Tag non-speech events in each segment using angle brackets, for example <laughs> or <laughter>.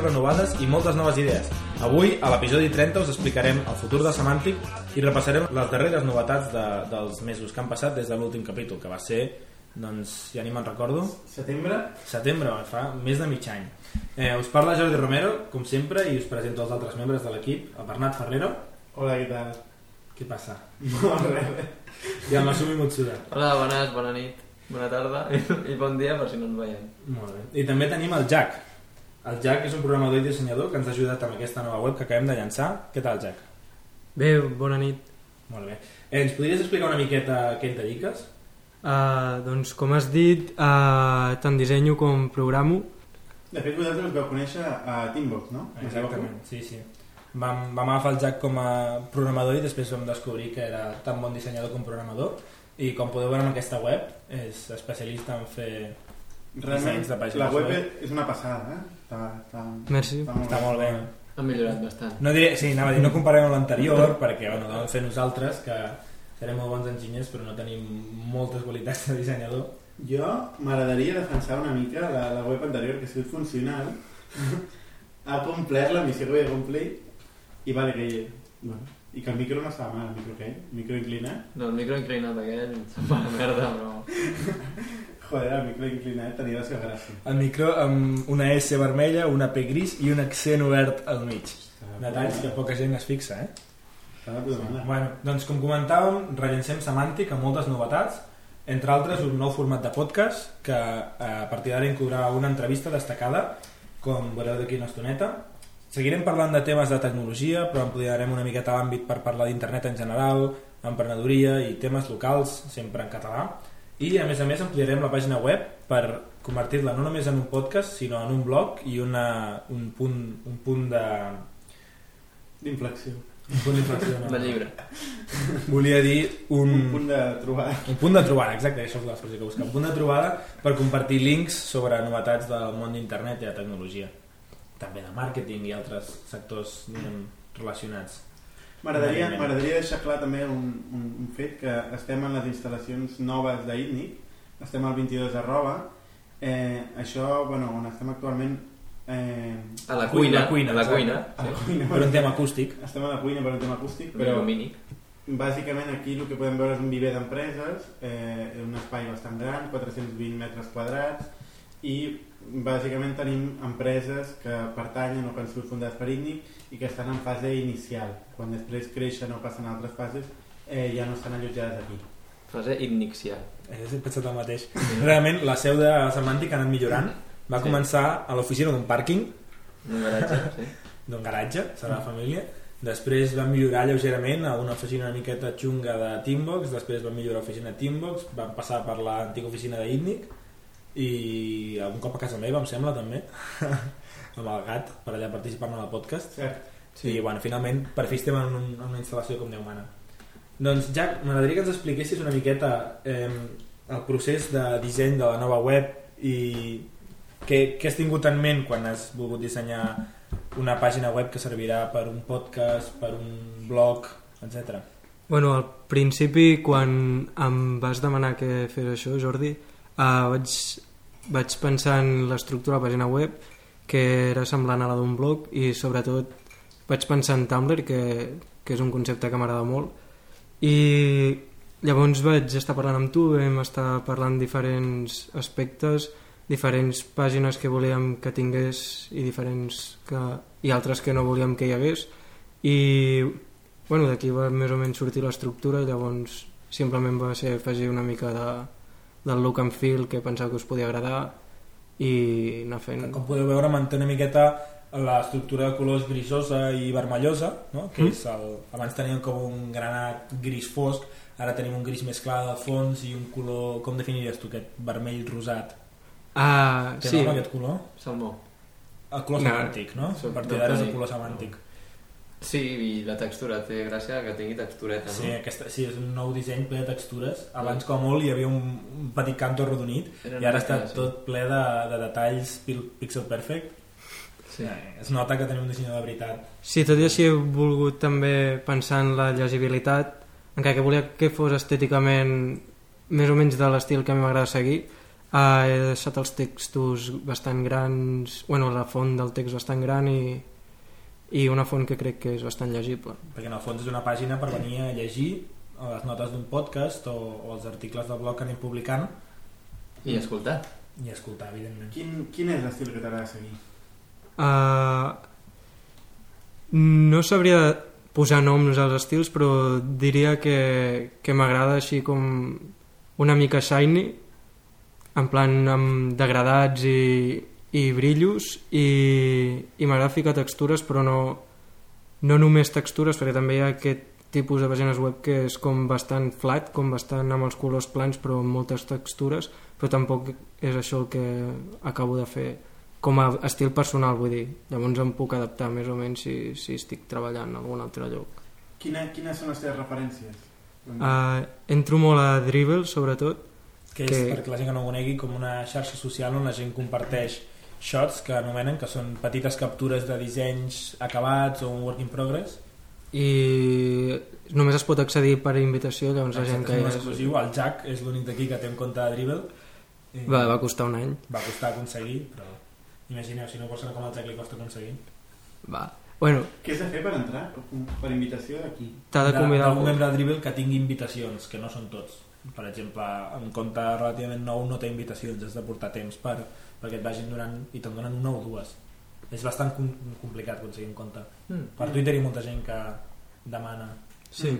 expectacions renovades i moltes noves idees. Avui, a l'episodi 30, us explicarem el futur de Semàntic i repassarem les darreres novetats de, dels mesos que han passat des de l'últim capítol, que va ser, doncs, ja ni me'n recordo, Setembre? setembre, fa més de mig any. Eh, us parla Jordi Romero, com sempre, i us presento els altres membres de l'equip, el Bernat Ferrero. Hola, què tal? Què passa? Molt bé. I el Masumi Mutsuda. Hola, bones, bona nit, bona tarda i, i bon dia per si no ens veiem. Molt bé. I també tenim el Jack. El Jack és un programador i dissenyador que ens ha ajudat amb aquesta nova web que acabem de llançar. Què tal, Jack? Bé, bona nit. Molt bé. Eh, ens podries explicar una miqueta a què et dediques? Uh, doncs, com has dit, uh, tant dissenyo com programo. De fet, vosaltres us vau conèixer a Teambox, no? Exactament, sí, sí. Vam, vam agafar el Jack com a programador i després vam descobrir que era tan bon dissenyador com programador i com podeu veure en aquesta web és especialista en fer Realment, de la web web. és una passada, eh? Està, està, Merci. està molt està molt bé Han millorat bastant. no diré, sí, anava a dir, no comparem amb l'anterior perquè bueno, vam fer nosaltres que serem molt bons enginyers però no tenim moltes qualitats de dissenyador Jo m'agradaria defensar una mica la, la web anterior, que ha sigut funcional, ha complert la missió que havia de complir i vale que, bueno, i que el micro no estava mal, el micro aquell, el micro inclinat. No, el micro inclinat aquell se'n va a merda, però... <laughs> Joder, el micro inclinat tenia la seva gràcia. el micro amb una S vermella, una P gris i un accent obert al mig detalls que poca gent es fixa eh? Bueno, doncs com comentàvem, rellencem Semàntic amb moltes novetats, entre altres un nou format de podcast que eh, a partir d'ara inclourà una entrevista destacada, com veureu d'aquí una estoneta. Seguirem parlant de temes de tecnologia, però ampliarem una miqueta l'àmbit per parlar d'internet en general, emprenedoria i temes locals, sempre en català. I a més a més ampliarem la pàgina web per convertir-la no només en un podcast, sinó en un blog i una, un, punt, un punt de... D'inflexió. Un punt d'inflexió, no? De llibre. Volia dir un, Un punt de trobada. un punt de trobada, exacte, això és l'expressió que buscava. Un punt de trobada per compartir links sobre novetats del món d'internet i de tecnologia. També de màrqueting i altres sectors diguem, relacionats. M'agradaria deixar clar també un, un, un fet que estem en les instal·lacions noves d'ITNIC, estem al 22 arroba, eh, això, bueno, on estem actualment eh, A la La cuina, cuina, a la cuina. a la Sí. cuina, Per un tema acústic. estem a la cuina per un tema acústic, Però... però Mini. bàsicament aquí el que podem veure és un viver d'empreses, eh, un espai bastant gran, 420 metres quadrats, i bàsicament tenim empreses que pertanyen o que han sigut fundades per ITNIC i que estan en fase inicial. Quan després creixen o passen a altres fases, eh, ja no estan allotjades aquí. Fase ignixial. Eh, He pensat el mateix. Realment, la seu de Semàntic ha anat millorant. Va Sí. començar a l'oficina d'un pàrquing, Un garatge, sí. d'un garatge, serà la família. Després van millorar lleugerament a una oficina una miqueta xunga de Teambox, després van millorar l'oficina de Teambox, van passar per l'antiga oficina d'Itnic i algun cop a casa meva, em sembla, també, <laughs> amb el gat, per allà participant en el podcast. Cert. Sí. I, bueno, finalment, per fi estem en, un, en una instal·lació com Déu mana. Doncs, Jack, m'agradaria que ens expliquessis una miqueta eh, el procés de disseny de la nova web i què, què has tingut en ment quan has volgut dissenyar una pàgina web que servirà per un podcast, per un blog, etc. Bueno, al principi, quan em vas demanar que fes això, Jordi, uh, vaig, vaig pensar en l'estructura de la pàgina web, que era semblant a la d'un blog, i sobretot vaig pensar en Tumblr, que, que és un concepte que m'agrada molt, i llavors vaig estar parlant amb tu, vam estar parlant diferents aspectes, diferents pàgines que volíem que tingués i diferents que, i altres que no volíem que hi hagués. I bueno, d'aquí va més o menys sortir l'estructura llavors simplement va ser afegir una mica de, del look and feel que pensava que us podia agradar i anar fent... Com podeu veure, manté una miqueta l'estructura de colors grisosa i vermellosa, no? que Mm. és el... abans teníem com un granat gris fosc, ara tenim un gris més clar del fons i un color... Com definiries tu aquest vermell rosat? Ah, Té sí, nom aquest color? Salmó. El color No. semàntic, no? Sí, A partir d'ara és el no, color semàntic. Sí, i la textura, té gràcia que tingui textureta, no? Sí, aquesta, sí, és un nou disseny ple de textures. Abans, com a molt, hi havia un, un petit canto arrodonit Era i ara està sí. tot ple de, de detalls pixel perfect. Sí. Eh, Es nota que tenim un dissenyador de veritat. sí, tot i així he volgut també pensar en la llegibilitat encara que volia que fos estèticament més o menys de l'estil que a mi m'agrada seguir Uh, he deixat els textos bastant grans, bueno, la font del text bastant gran i, i una font que crec que és bastant llegible. perquè en el fons és una pàgina per venir a llegir les notes d'un podcast o, o els articles del blog que anem publicant I escoltar. i escoltar, evidentment. Quin, quin és l'estil que t'agrada seguir? Uh, no sabria posar noms als estils, però diria que, que m'agrada així com una mica shiny, en plan amb degradats i, i brillos, i, i m'agrada ficar textures, però no, no només textures, perquè també hi ha aquest tipus de pàgines web que és com bastant flat, com bastant amb els colors plans però amb moltes textures, però tampoc és això el que acabo de fer com a estil personal, vull dir. Llavors em puc adaptar més o menys si, si estic treballant a algun altre lloc. Quina, quines són les teves referències? Uh, entro molt a Dribble, sobretot. que és, que- perquè la gent que no ho conegui, com una xarxa social on la gent comparteix shots que anomenen, que són petites captures de dissenys acabats o un work in progress. I només es pot accedir per invitació, llavors la gent Exacte, que és exclusiu. El Jack és l'únic d'aquí que té un compte de Dribble. I Va, va costar un any. va costar aconseguir, però imagineu, si no persona com el Jack li costa aconseguir. Va. Bueno, Què has de fer per entrar? Per invitació d'aquí? t'ha de convidar d'algun algú. membre de Dribble que tingui invitacions, que no són tots. Per exemple, un compte relativament nou no té invitacions, has de portar temps per, perquè et vagin donant, i te'n donen una o dues. És bastant com, complicat aconseguir un compte. Mm. Per Twitter hi ha molta gent que demana. Sí.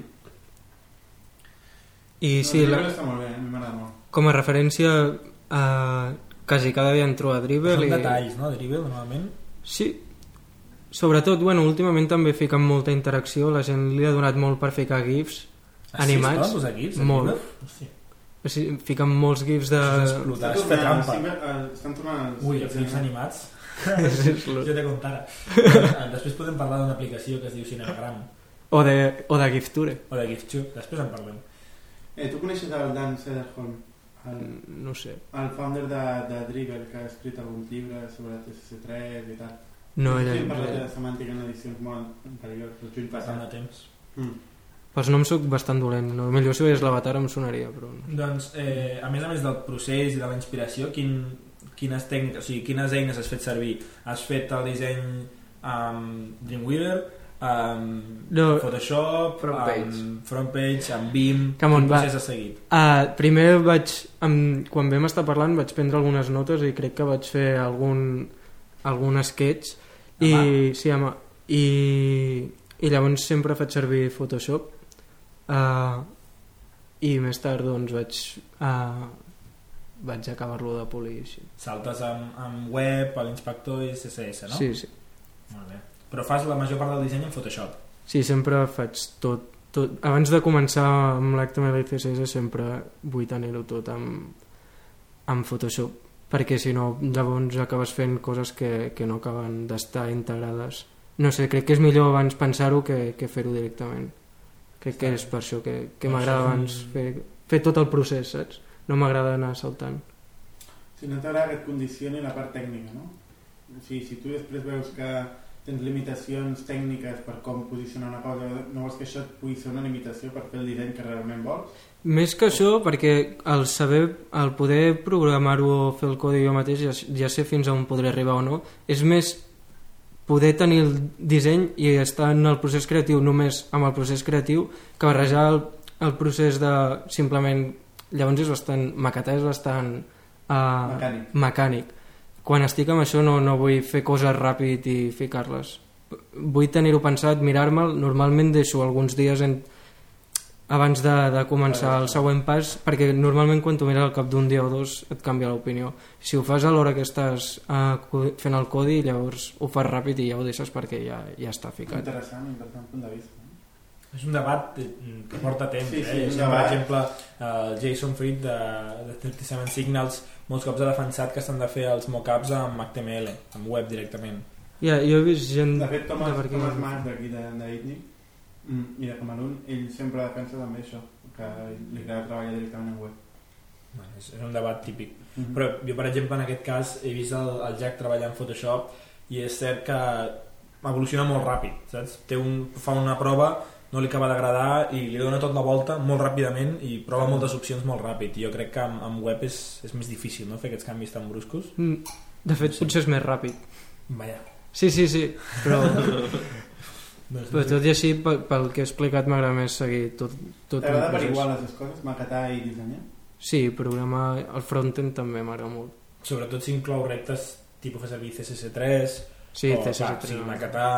I sí, el la, està molt bé, a m'agrada molt. com a referència uh, quasi cada dia entro a Dribble Són i... detalls, no, Dribble, normalment. Sí, sobretot, bueno, últimament també fiquen molta interacció, la gent li ha donat molt per ficar gifs, Ah, Animats? Sí, GIFs, a Molt. Dribble? O sigui, fiquen molts gifs de... explotar, és fer trampa. sí, eh, estan tornant els... Ui, els GIFs animats. <laughs> Jo te contara. Eh, Després podem parlar d'una aplicació que es diu Cinemagram o, de, o de Gifture. o de GIF2, després en parlem. Eh, tu coneixes el Dan Sederholm, el, No sé. el founder de, de Dribble, que ha escrit alguns llibres sobre TCC3 i tal. No, sí, ella, hem parlat de semàntica en edicions molt anteriors, el juny Passant passat. de temps. Mm. Pels noms soc bastant dolent. No, millor si veiés l'avatar em sonaria, però... no. Doncs, eh, a més a més del procés i de la inspiració, quin, quines tècniques, o sigui, quines eines has fet servir? Has fet el disseny amb Dreamweaver, amb No, Photoshop, Frontpage. amb Frontpage, amb Beam... Come on, va. has seguit? Uh, primer vaig, amb, quan vam estar parlant vaig prendre algunes notes i crec que vaig fer algun, algun sketch i, Home. sí, home, i, i llavors sempre faig servir Photoshop uh, i més tard doncs vaig uh, vaig acabar-lo de polir així. Saltes amb, amb web, a l'inspector i CSS, no? sí, sí. Molt bé. Però fas la major part del disseny en Photoshop. sí, sempre faig tot, tot. abans de començar amb l'HTML i CSS sempre vull tenir-ho tot amb, amb Photoshop perquè si no llavors acabes fent coses que, que no acaben d'estar integrades no sé, crec que és millor abans pensar-ho que, que fer-ho directament crec que és per això que, que m'agrada abans fer, fer tot el procés saps? no m'agrada anar saltant Si no t'agrada que et condicioni la part tècnica, no? O sigui, si tu després veus que tens limitacions tècniques per com posicionar una cosa, no vols que això et pugui ser una limitació per fer el disseny que realment vols? Més que això, perquè el saber, el poder programar-ho o fer el codi jo mateix, ja, ja sé fins a on podré arribar o no, és més poder tenir el disseny i estar en el procés creatiu només amb el procés creatiu que barrejar el, el procés de simplement llavors és bastant maquetar és bastant uh, Mecànic. mecànic quan estic amb això no, no vull fer coses ràpid i ficar-les vull tenir-ho pensat, mirar-me'l normalment deixo alguns dies en, abans de, de començar el següent pas perquè normalment quan tu mires al cap d'un dia o dos et canvia l'opinió si ho fas a l'hora que estàs uh, fent el codi llavors ho fas ràpid i ja ho deixes perquè ja, ja està ficat Interessant, interessant punt de vista. És un debat que porta temps. Sí, sí, eh? un Això, per debat. exemple, el Jason Fried de, de 37 Signals molts cops ha defensat que s'han de fer els mockups amb HTML, amb web directament. ja, jo he vist gent De fet, Thomas, de. Thomas Mas, d'aquí de, de Itnic, mm, i de Camerún, ell sempre defensa també això, que li agrada treballar directament en web. Bueno, és, és un debat típic. Mhm. Però jo, per exemple, en aquest cas he vist el, el Jack treballar en Photoshop i és cert que evoluciona molt ràpid, saps? Té un, fa una prova no li acaba d'agradar i li dona tot la volta molt ràpidament i prova moltes opcions molt ràpid i jo crec que amb, amb web és, és més difícil no? fer aquests canvis tan bruscos Mm, De fet, potser és més ràpid. Vaja. Sí, sí, sí, però, <laughs> però tot i així, pel, pel que he explicat, m'agrada més seguir tot, tot T'agrada averiguar les dues coses, maquetar i dissenyar? Sí, programar el frontend també m'agrada molt. sobretot si inclou reptes tipus fer servir CSS3 Sí, o, CSS3. clar, si maquetar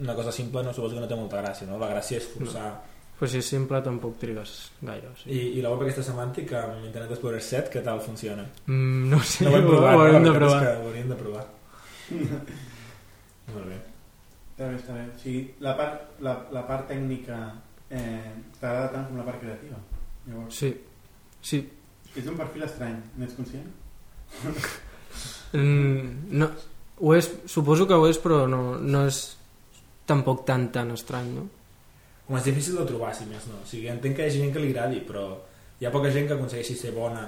una cosa simple no suposo que no té molta gràcia no? la gràcia és forçar Però si és simple tampoc trigues gaire. O sigui. I, i la web aquesta semàntica amb Internet Explorer 7 què tal funciona? Mm, no ho sé, no ho hem ho, provat, ho no? veritat provar. és que ho hauríem de provar <laughs> molt bé Està bé, està bé. O sigui, la part, la, la part tècnica eh, t'agrada tant com la part creativa. Llavors, Sí, sí. és un perfil estrany, n'ets conscient? Mm, no, ho és, suposo que ho és, però no, no és tampoc tan tan estrany, no? com és difícil de trobar si més no o sigui, entenc que hi ha gent que li agradi però hi ha poca gent que aconsegueixi ser bona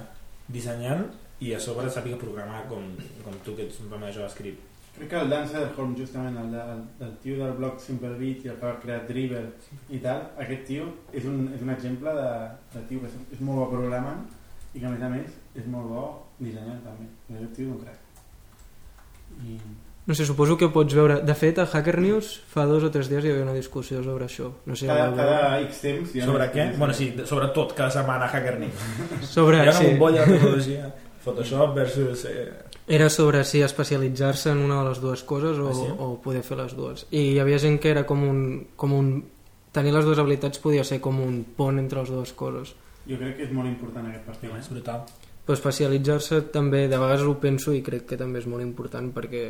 dissenyant i a sobre sàpiga programar com, com tu que ets un home de JavaScript Crec que el Dan Sederholm, justament, el, de, el, el tio del blog Simple Beat i el que va crear Dribbble i tal, aquest tio és un, és un exemple de, de tio que és, és molt bo programant i que a més a més és molt bo dissenyant també. És un tio d'un crac. I... No sé, suposo que pots veure... De fet, a Hacker News fa dos o tres dies hi havia una discussió sobre això. No sé, Cada, cada X temps... hi ha sobre una- què? Bueno, sí, de- sobre tot, cada setmana Hacker News <laughs> Sobre, hi ha una sí, bombolla de tecnologia Photoshop versus eh, era sobre si especialitzar-se en una de les dues coses o, Ah, sí? o poder fer les dues. I hi havia gent que era com un, com un... Tenir les dues habilitats podia ser com un pont entre les dues coses. Jo crec que és molt important aquest perfil. és brutal Però especialitzar-se també, de vegades ho penso i crec que també és molt important perquè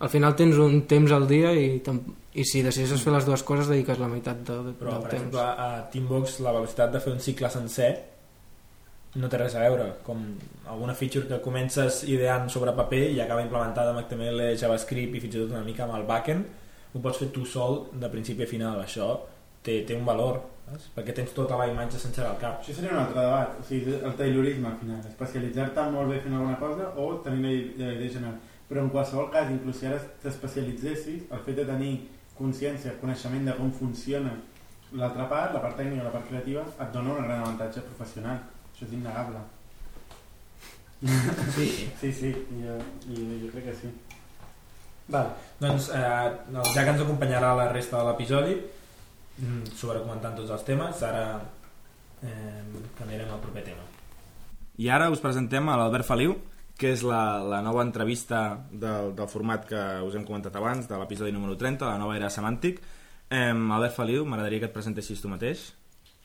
al final tens un temps al dia i, i si decideixes fer les dues coses dediques la meitat de, de, però del per temps. exemple a Teambox la velocitat de fer un cicle sencer no té res a veure com alguna feature que comences ideant sobre paper i acaba implementada amb HTML, JavaScript i fins i tot una mica amb el backend ho pots fer tu sol de principi a final això té, té un valor saps? perquè tens tota la imatge sencera al cap Això seria un altre debat, o sigui, el taylorisme al final, especialitzar-te molt bé fent alguna cosa o tenir la idea, general. Però en qualsevol cas, inclús si ara t'especialitzessis, el fet de tenir consciència, coneixement de com funciona l'altra part, la part tècnica, la part creativa, et dona un gran avantatge professional. Això és innegable. sí. Sí, sí, jo, jo, jo crec que sí. Val. doncs eh, ja que ens acompanyarà la resta de l'episodi mm, sobre comentant tots els temes ara eh, canviarem al proper tema i ara us presentem a l'Albert Feliu que és la, la nova entrevista del, del format que us hem comentat abans de l'episodi número 30, la nova era semàntic eh, Albert Feliu, m'agradaria que et presentessis tu mateix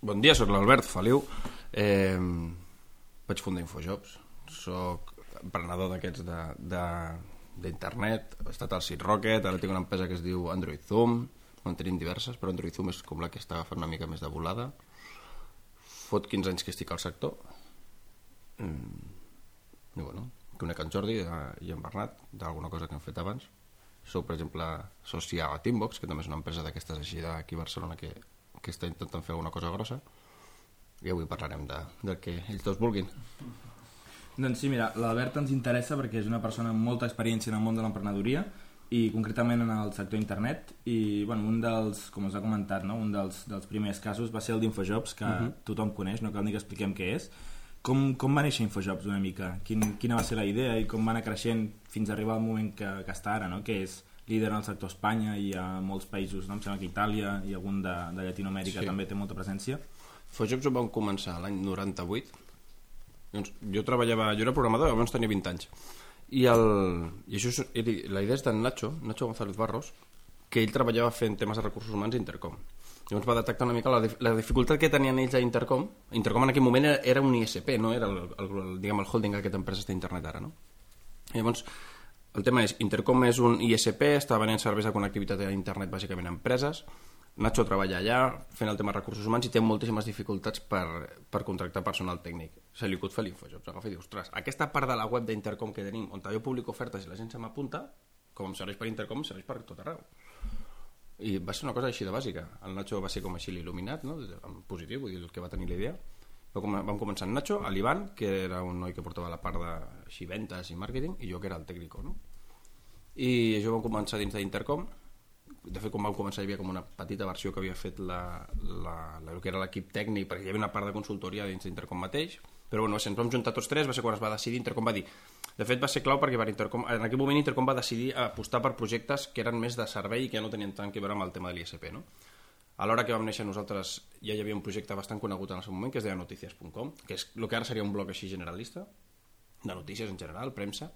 Bon dia, sóc l'Albert Feliu. Eh, vaig fundar Infojobs. Soc emprenedor d'aquests d'internet. He estat al Seed Rocket, ara tinc una empresa que es diu Android Zoom. En tenim diverses, però Android Zoom és com la que està agafant una mica més de volada. Fot 15 anys que estic al sector. Mm, I bueno, conec en Jordi eh, i en Bernat d'alguna cosa que hem fet abans. Soc, per exemple, soci a Teambox, que també és una empresa d'aquestes així d'aquí a Barcelona que, que està intentant fer alguna cosa grossa. I avui parlarem de, del que ells dos vulguin. Doncs sí, mira, l'Albert ens interessa perquè és una persona amb molta experiència en el món de l'emprenedoria i concretament en el sector internet i bueno, un dels, com us ha comentat, no? un dels, dels primers casos va ser el d'Infojobs que uh -huh. tothom coneix, no cal ni que expliquem què és com, com va néixer Infojobs una mica? Quin, quina va ser la idea i com va anar creixent fins a arribar al moment que, que està ara, no? que és líder en el sector a Espanya i a molts països, no? em sembla que Itàlia i algun de, de Llatinoamèrica Sí. també té molta presència Fojobs ho vam començar l'any 98. Doncs jo treballava, jo era programador, llavors tenia 20 anys. I, el, i això és, la idea és d'en Nacho, Nacho González Barros, que ell treballava fent temes de recursos humans a Intercom. Llavors va detectar una mica la, la dificultat que tenien ells a Intercom. Intercom en aquell moment era, era un ISP, no era el, el, el, diguem, el holding d'aquesta empresa d'internet ara, no? Llavors, el tema és, Intercom és un ISP, està venent serveis de connectivitat a internet bàsicament a empreses, Nacho treballa allà fent el tema recursos humans i té moltíssimes dificultats per, per contractar personal tècnic. Se li acut fer l'Infojobs, agafa i diu, ostres, aquesta part de la web d'Intercom que tenim, on jo publico ofertes i la gent se m'apunta, com em serveix per Intercom, em serveix per tot arreu. I va ser una cosa així de bàsica. El Nacho va ser com així il·luminat, no? en positiu, vull dir, el que va tenir la idea. Vam començar amb Nacho, l'Ivan, que era un noi que portava la part de així, ventes i màrqueting, i jo que era el tècnico. No? I això vam començar dins d'Intercom, de fet, quan vam començar hi havia com una petita versió que havia fet la, la, la, el que era l'equip tècnic, perquè hi havia una part de consultoria dins d'Intercom mateix, però bueno, ens vam juntar tots tres, va ser quan es va decidir, Intercom va dir... De fet, va ser clau perquè per Intercom, en aquell moment Intercom va decidir apostar per projectes que eren més de servei i que no tenien tant que veure amb el tema de l'ISP, no? A l'hora que vam néixer nosaltres ja hi havia un projecte bastant conegut en el seu moment que es deia noticias.com, que és el que ara seria un blog així generalista, de notícies en general, premsa.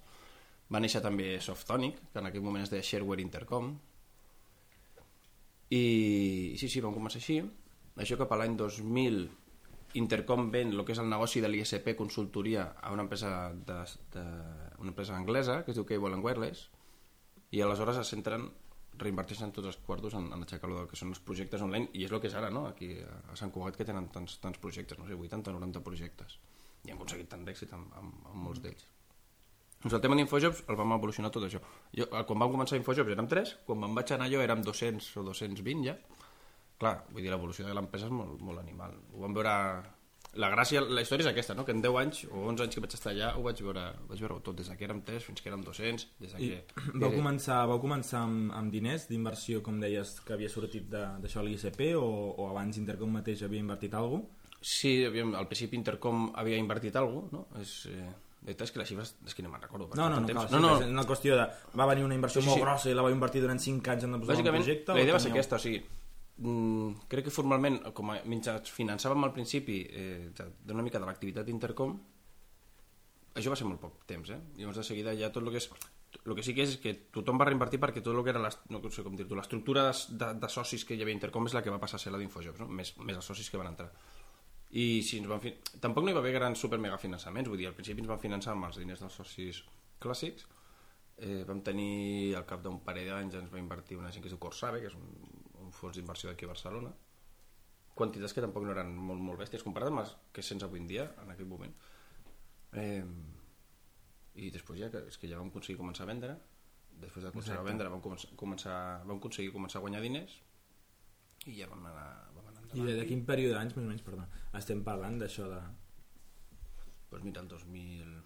Va néixer també Softonic, que en aquell moment es deia Shareware Intercom. I sí, sí, vam començar així. Això cap a l'any 2000 Intercom ven el que és el negoci de l'ISP consultoria a una empresa, de, de, una empresa anglesa que es diu Cable and Wireless i aleshores es centren reinverteixen tots els quartos en, en aixecar el que són els projectes online i és el que és ara, no? Aquí a Sant Cugat que tenen tants, tants projectes, no sé, 80 90 projectes i han aconseguit tant d'èxit amb, amb, amb molts d'ells doncs el tema d'Infojobs el vam evolucionar tot això jo, quan vam començar Infojobs érem 3 quan me'n vaig anar jo érem 200 o 220 ja clar, vull dir, l'evolució de l'empresa és molt, molt animal ho vam veure la gràcia, la història és aquesta, no? que en 10 anys o 11 anys que vaig estar allà ho vaig veure, vaig veure tot, des que érem 3 fins que érem 200 des I que... vau començar, vau començar amb, amb diners d'inversió, com deies, que havia sortit de- d'això a l'ISP o, o abans Intercom mateix havia invertit alguna cosa? Sí, al principi Intercom havia invertit alguna cosa, no? És, eh, veritat és que les xifres és que no me'n recordo. No, no, no, cal, no, no. És una qüestió de... Va venir una inversió Sí, sí, sí. molt grossa i la vau invertir durant 5 anys en posar un Bàsicament, projecte? la idea va ser aquesta, o sigui, mm, crec que formalment, com a, ens finançàvem al principi eh, d'una mica de l'activitat d'Intercom, això va ser molt poc temps, eh? Llavors de seguida ja tot el que és... El que sí que és, és que tothom va reinvertir perquè tot el que era les, no sé com dir-ho, l'estructura de, de, de socis que hi havia a Intercom és la que va passar a ser la d'Infojobs, no? més, més els socis que van entrar. I sí, ens van fi... tampoc no hi va haver grans super mega finançaments, vull dir, al principi ens van finançar amb els diners dels socis clàssics, eh, vam tenir al cap d'un parell d'anys ens va invertir una gent que es diu Corsave, que és un, un fons d'inversió d'aquí a Barcelona, quantitats que tampoc no eren molt, molt bèsties comparat amb les que sense avui en dia, en aquell moment. Eh, I després ja, és que ja vam aconseguir començar a vendre, després de començar a vendre vam, començar, vam aconseguir començar a guanyar diners i ja vam anar, vam I de, de quin període d'anys, més o menys, perdó, estem parlant d'això de... pues mira, el 2000...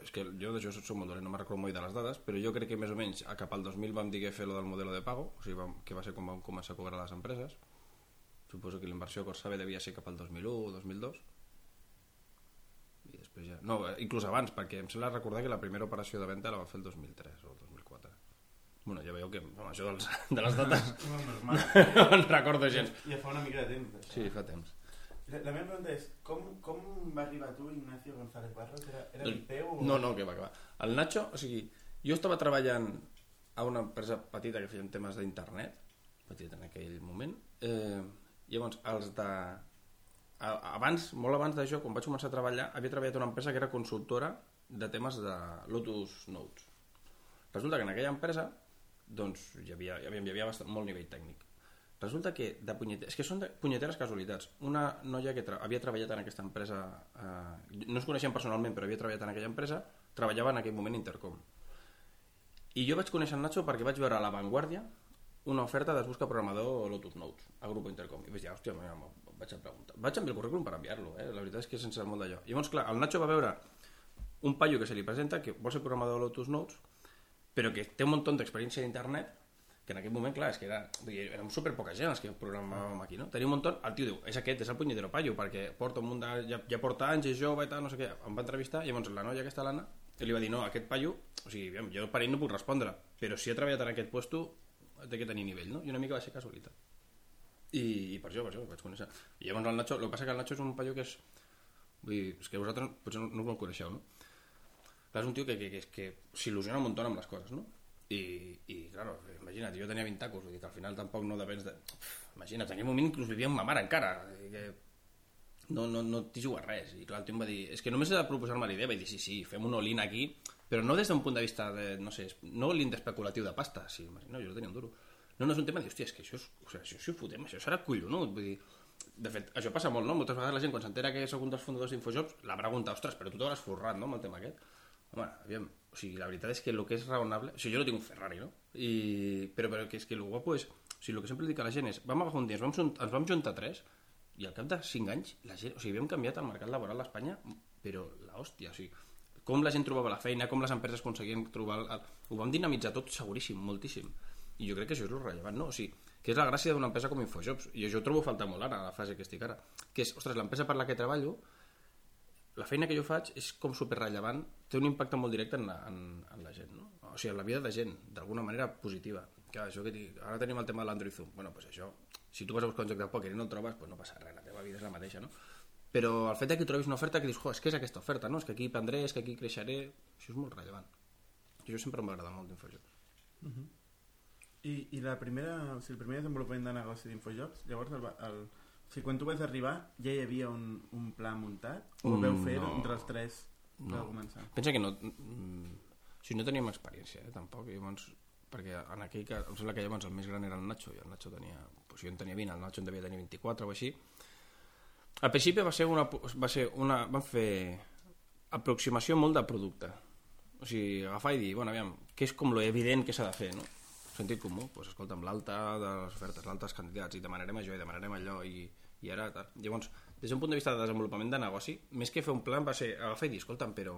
És que jo d'això soc molt dolent, no me'n recordo molt de les dades, però jo crec que més o menys a cap al 2000 vam dir que fer lo del modelo de pago, o sigui, vam, que va ser quan vam començar a cobrar les empreses. Suposo que la inversió a Corsabe devia ser cap al 2001 o 2002. I després ja... No, eh, inclús abans, perquè em sembla recordar que la primera operació de venda la va fer el 2003 o el 2004. Bueno, ja veieu que amb això dels, de les dates No, no en recordo gens. Ja fa una mica de temps. Això. Sí, fa temps. La, la meva pregunta és, com, com va arribar tu, Ignacio González Barros? Era, era el teu? o- No, no, que va, que va. El Nacho, o sigui, jo estava treballant a una empresa petita que feien temes d'internet, petita en aquell moment, eh, llavors els de... Abans, molt abans d'això, quan vaig començar a treballar, havia treballat una empresa que era consultora de temes de Lotus Notes. Resulta que en aquella empresa doncs, hi havia, hi havia, hi havia bastant, molt nivell tècnic. Resulta que de punyeteres, és que són de punyeteres casualitats. Una noia que tra havia treballat en aquesta empresa, eh, no es coneixien personalment, però havia treballat en aquella empresa, treballava en aquell moment Intercom. I jo vaig conèixer el Nacho perquè vaig veure a La Vanguardia una oferta de busca programador Lotus Notes a Grupo Intercom. I vaig dir, hòstia, mira, vaig a preguntar. Vaig enviar el currículum per enviar-lo, eh? la veritat és que sense molt d'allò. Llavors, clar, el Nacho va veure un paio que se li presenta que vol ser programador de Lotus Notes, però que té un munt d'experiència d'internet, que en aquell moment, clar, és que era, érem super poca gent els que programàvem aquí, no? Tenia un munt, el tio diu, és aquest, és el punyetero paio, perquè porta un munt de, ja, ja porta anys, és jove i tal, no sé què, em va entrevistar, i llavors la noia aquesta, l'Anna, li va dir, no, aquest paio, o sigui, jo per ell no puc respondre, però si ha treballat en aquest puesto, té que tenir nivell, no? I una mica va ser casualitat. I, i per això, per això, el vaig conèixer. I llavors el Nacho, el que passa que el Nacho és un paio que és, vull dir, és que vosaltres potser no, no el coneixeu, no? Clar, és un tio que, que, que, que s'il·lusiona un munt amb les coses, no? I, i claro, imagina't, jo tenia 20 tacos, vull dir que al final tampoc no depens de... Uf, imagina't, en aquell moment inclús vivia amb ma mare encara, que no, no, no t'hi juga res. I clar, el tio em va dir, és que només he de proposar-me la idea, vaig dir, sí, sí, fem un all-in aquí, però no des d'un punt de vista de, no sé, no all-in d'especulatiu de pasta, sí, no, jo no tenia un duro. No, no és un tema de, hòstia, és que això, és, o sigui, això, si ho fotem, això serà collonut, vull dir, de fet, això passa molt, no? Moltes vegades la gent, quan s'entera que sóc un dels fundadors d'Infojobs, la pregunta, ostres, però tu t'hauràs forrat, no?, amb el tema aquest. Home, aviam, o sigui, la veritat és que el que és raonable... O sigui, jo no tinc un Ferrari, no? I... Però, però que és que el guapo és... O sigui, el que sempre dic a la gent és... Vam agafar un dia, ens vam, junt- ens vam juntar tres i al cap de 5 anys, la gent... O sigui, havíem canviat el mercat laboral a Espanya, però la hòstia, o sigui, com la gent trobava la feina, com les empreses aconseguien trobar... El, ho vam dinamitzar tot seguríssim, moltíssim. I jo crec que això és el rellevant, no? O sigui, que és la gràcia d'una empresa com Infojobs, i jo trobo a faltar molt ara, la fase que estic ara, que és, ostres, l'empresa per la que treballo, la feina que jo faig és com superrellevant, té un impacte molt directe en la, en, en la gent, no? O sigui, en la vida de gent, d'alguna manera positiva. Que això que dic, ara tenim el tema de l'Android Zoom. Bueno, pues això, si tu vas a buscar un joc de pòquer i no el trobes, pues no passa res, la teva vida és la mateixa, no? Però el fet que trobis una oferta que dius, jo, és que és aquesta oferta, no? És que aquí prendré, és que aquí creixeré, això és molt rellevant. I això sempre m'agrada molt d'Infojobs. I, I la primera, o sigui, el primer desenvolupament de negoci d'Infojobs, llavors, el, el, o sigui, quan tu vas arribar, ja hi havia un, un pla muntat? O Mm, veu fer no. entre els tres que No. vau començar? Pensa que no... mm, O sigui, no teníem experiència, eh, tampoc. I llavors, perquè en aquell cas, em sembla que llavors el més gran era el Nacho, i el Nacho tenia... Pues jo en tenia 20, el Nacho en devia tenir 24 o així. Al principi va ser una... Va ser una van fer aproximació molt de producte. O sigui, agafar i dir, bueno, aviam, què és com lo evident que s'ha de fer, no? Sentit comú, doncs escolta'm, l'alta de les ofertes, l'alta dels candidats, i demanarem això i demanarem allò, i, i ara... Tal. Llavors, des d'un punt de vista de desenvolupament de negoci, més que fer un plan va ser agafar i dir, escolta'm, però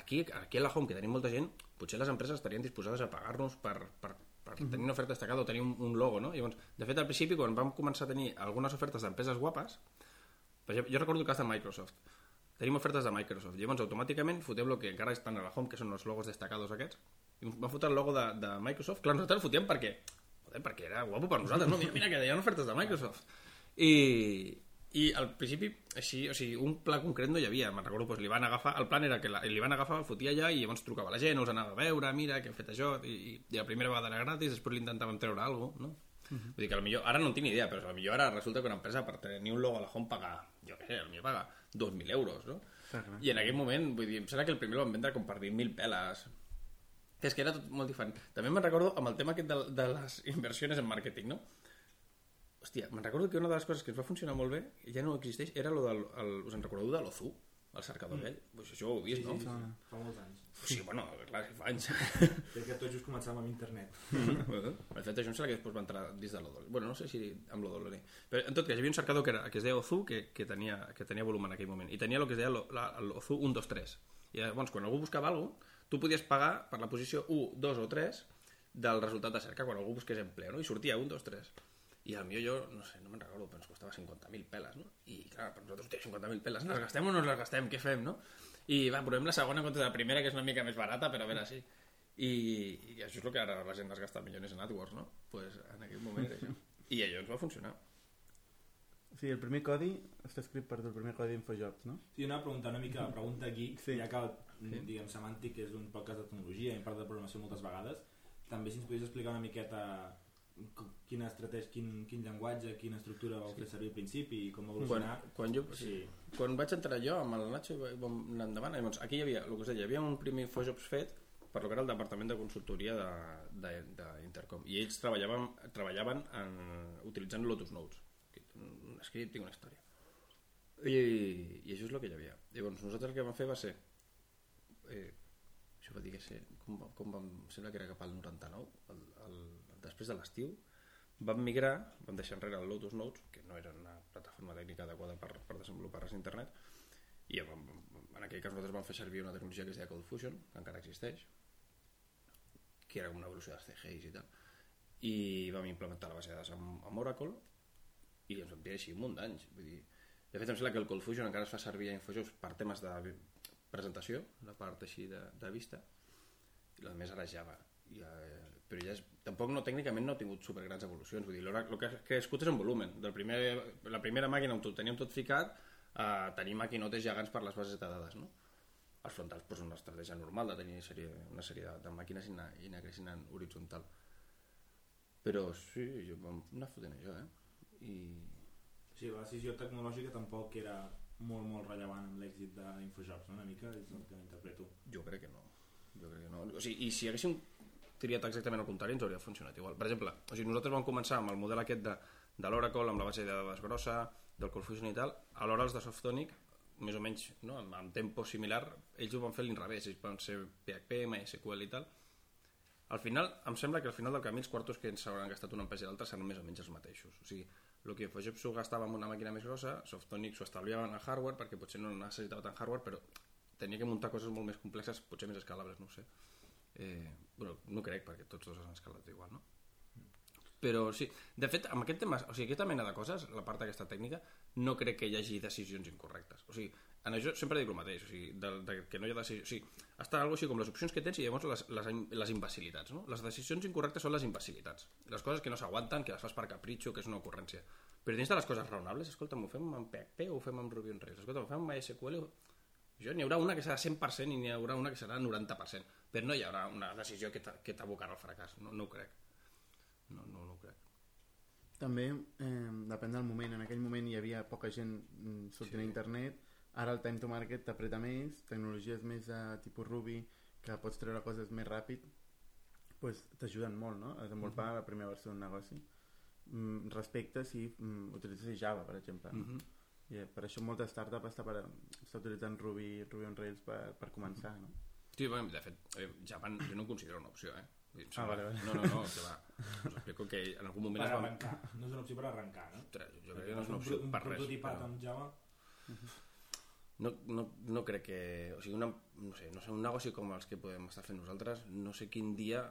aquí, aquí a la Home, que tenim molta gent, potser les empreses estarien disposades a pagar-nos per, per, per tenir una oferta destacada o tenir un, un logo, no? Llavors, de fet, al principi, quan vam començar a tenir algunes ofertes d'empreses guapes, exemple, jo recordo el cas de Microsoft. Tenim ofertes de Microsoft. Llavors, automàticament, fotem el que encara estan a la Home, que són els logos destacados aquests, i vam fotre el logo de, de Microsoft. Clar, nosaltres el fotíem perquè, joder, perquè era guapo per nosaltres, no? Mira, mira que deien ofertes de Microsoft. I, i al principi, així, o sigui, un pla concret no hi havia. Me'n recordo, doncs, li van agafar, el plan era que la, li van agafar, el fotia allà i llavors trucava la gent, els anava a veure, mira, que hem fet això, i, i, i la primera vegada era gratis, després li intentàvem treure alguna cosa, no? Vull dir que potser, ara no en tinc ni idea, però potser ara resulta que una empresa per tenir un logo a la Home paga, jo què sé, potser paga 2.000 euros, no? Clar, clar. I en aquell moment, vull dir, em sembla que el primer el van vendre com per 20.000 peles. Que és que era tot molt diferent. També me'n recordo amb el tema aquest de, de les inversions en màrqueting, no? Hòstia, me'n recordo que una de les coses que ens va funcionar molt bé, i ja no existeix, era lo del, el, us en recordeu de l'Ozu, el cercador vell? Pues això ho heu vist, no? Sí, sí, fa molts anys. Sí, bueno, clar, fa anys. <laughs> Crec que tots just començàvem amb internet. <laughs> Bueno, de fet, això em sembla que després va entrar dins de l'Odol. Bueno, no sé si amb l'Odol. Però, en tot cas, hi havia un cercador que, era, que es deia Ozu, que, que, tenia, que tenia volum en aquell moment. I tenia el que es deia l'Ozu 1, 2, 3. I llavors, quan algú buscava alguna cosa, tu podies pagar per la posició 1, 2 o 3 del resultat de cerca quan algú busqués empleo, no? I sortia 1, 2, 3. I al millor jo, no sé, no me'n recordo, però ens costava 50.000 peles, no? I clar, per nosaltres, hòstia, 50.000 peles, les gastem o no les gastem? Què fem, no? I va, provem la segona de la primera, que és una mica més barata, però a veure si... I, i això és el que ara la gent es gasta milions en AdWords, no? pues en aquell moment era això. I allò ens va funcionar. O sigui, el primer codi està escrit per tu, el primer codi d'Infojobs, no? Sí, una pregunta una mica, pregunta geek, Sí. sí. ja que, sí. diguem, Semàntic és un podcast de tecnologia i en part de programació moltes vegades, també si ens podies explicar una miqueta quina estratègia, quin, quin llenguatge, quina estructura vau fer servir al principi i com va Quan, evolucionar. quan, jo, Sí. quan vaig entrar jo amb el Nacho i vam anar endavant, llavors, aquí hi havia, el que us deia, hi havia un primer Infojobs fet per lo que era el departament de consultoria d'Intercom i ells treballaven, treballaven en, utilitzant Lotus Notes un script i una història. I, i això és el que hi havia. Llavors nosaltres el que vam fer va ser eh, això va dir que ser com, com vam, em sembla que era cap al 99 el, el, després de l'estiu vam migrar, vam deixar enrere el Lotus Notes que no era una plataforma tècnica adequada per, per desenvolupar res a internet i vam, en aquell cas nosaltres vam fer servir una tecnologia que es deia Cold Fusion que encara existeix que era com una evolució dels CGIs i tal i vam implementar la base de dades amb, amb Oracle i ens vam tirar així un munt d'anys. Vull dir, de fet em sembla que el Cold Fusion encara es fa servir a Infojobs per temes de presentació la part així de, de vista i la més ara és Java. I, eh, però ja és, tampoc no, tècnicament no ha tingut supergrans evolucions. Vull dir, el que ha crescut és en volumen. Del primer, la primera màquina on ho teníem tot ficat a tenir maquinotes gegants per les bases de dades no? els frontals pues, una estratègia normal de tenir sèrie, una sèrie de, de màquines i anar, i anar creixent en horitzontal. Però sí, jo vam anar fotent això eh? I sigui, la decisió tecnològica tampoc era molt, molt rellevant amb l'èxit d'Infojobs, no? una mica, és el que interpreto. jo crec que no jo crec que no. O sigui, i si haguéssim triat exactament el contrari ens hauria funcionat igual per exemple, o sigui, nosaltres vam començar amb el model aquest de, de l'Oracle, amb la base de dades grossa del Confusion i tal, alhora els de Softonic més o menys no? amb, amb tempo similar ells ho van fer a l'inrevés, ells van ser PHP, MySQL i tal al final, em sembla que al final del camí els quartos que ens hauran gastat una empresa i l'altra seran més o menys els mateixos. O sigui, el que s'ho gastava amb una màquina més grossa, Softonic s'ho estalviava en hardware perquè potser no necessitava tant hardware, però tenia que muntar coses molt més complexes, potser més escalables, no sé. Eh, bueno, no crec, perquè tots dos han escalat igual, no? Però sí, de fet, amb aquest tema, o sigui, aquesta mena de coses, la part aquesta tècnica, no crec que hi hagi decisions incorrectes. O sigui, en això sempre dic el mateix, o sigui, de, de, que no hi ha decisions... O sigui, està algo així com les opcions que tens i llavors les, les, les imbecilitats, no? Les decisions incorrectes són les imbecilitats. Les coses que no s'aguanten, que les fas per capritxo, que és una ocurrència. Però dins de les coses raonables, escolta, ho fem amb PHP o ho fem amb Ruby on Rails? Escolta, ho fem amb MySQL o... Jo n'hi haurà una que serà 100% i n'hi haurà una que serà 90%, però no hi haurà una decisió que t'abocarà al fracàs, no, no ho crec. No, no, no ho crec. També eh, depèn del moment. En aquell moment hi havia poca gent mm, sortint Sí. a internet. Ara el time to market t'apreta més, tecnologies més de tipus Ruby, que pots treure coses més ràpid, pues, t'ajuden molt no? a desenvolupar la primera versió d'un negoci. Mm, respecte si mm, utilitzes Java, per exemple. Mm -hmm. I eh, per això molta startup està, per, està utilitzant Ruby, Ruby on Rails per, per començar, no? Sí, bueno, de fet, eh, Java jo no ho considero una opció, eh? Ah, vale, vale. No, no, no, que va. Us explico que en algun moment Per es va... arrencar. No és una opció per arrencar, no? Ostres, jo crec que no és una opció un per res. prototipat però- amb Java. No, no, no crec que... O sigui, una, no sé, no sé, un negoci com els que podem estar fent nosaltres, no sé quin dia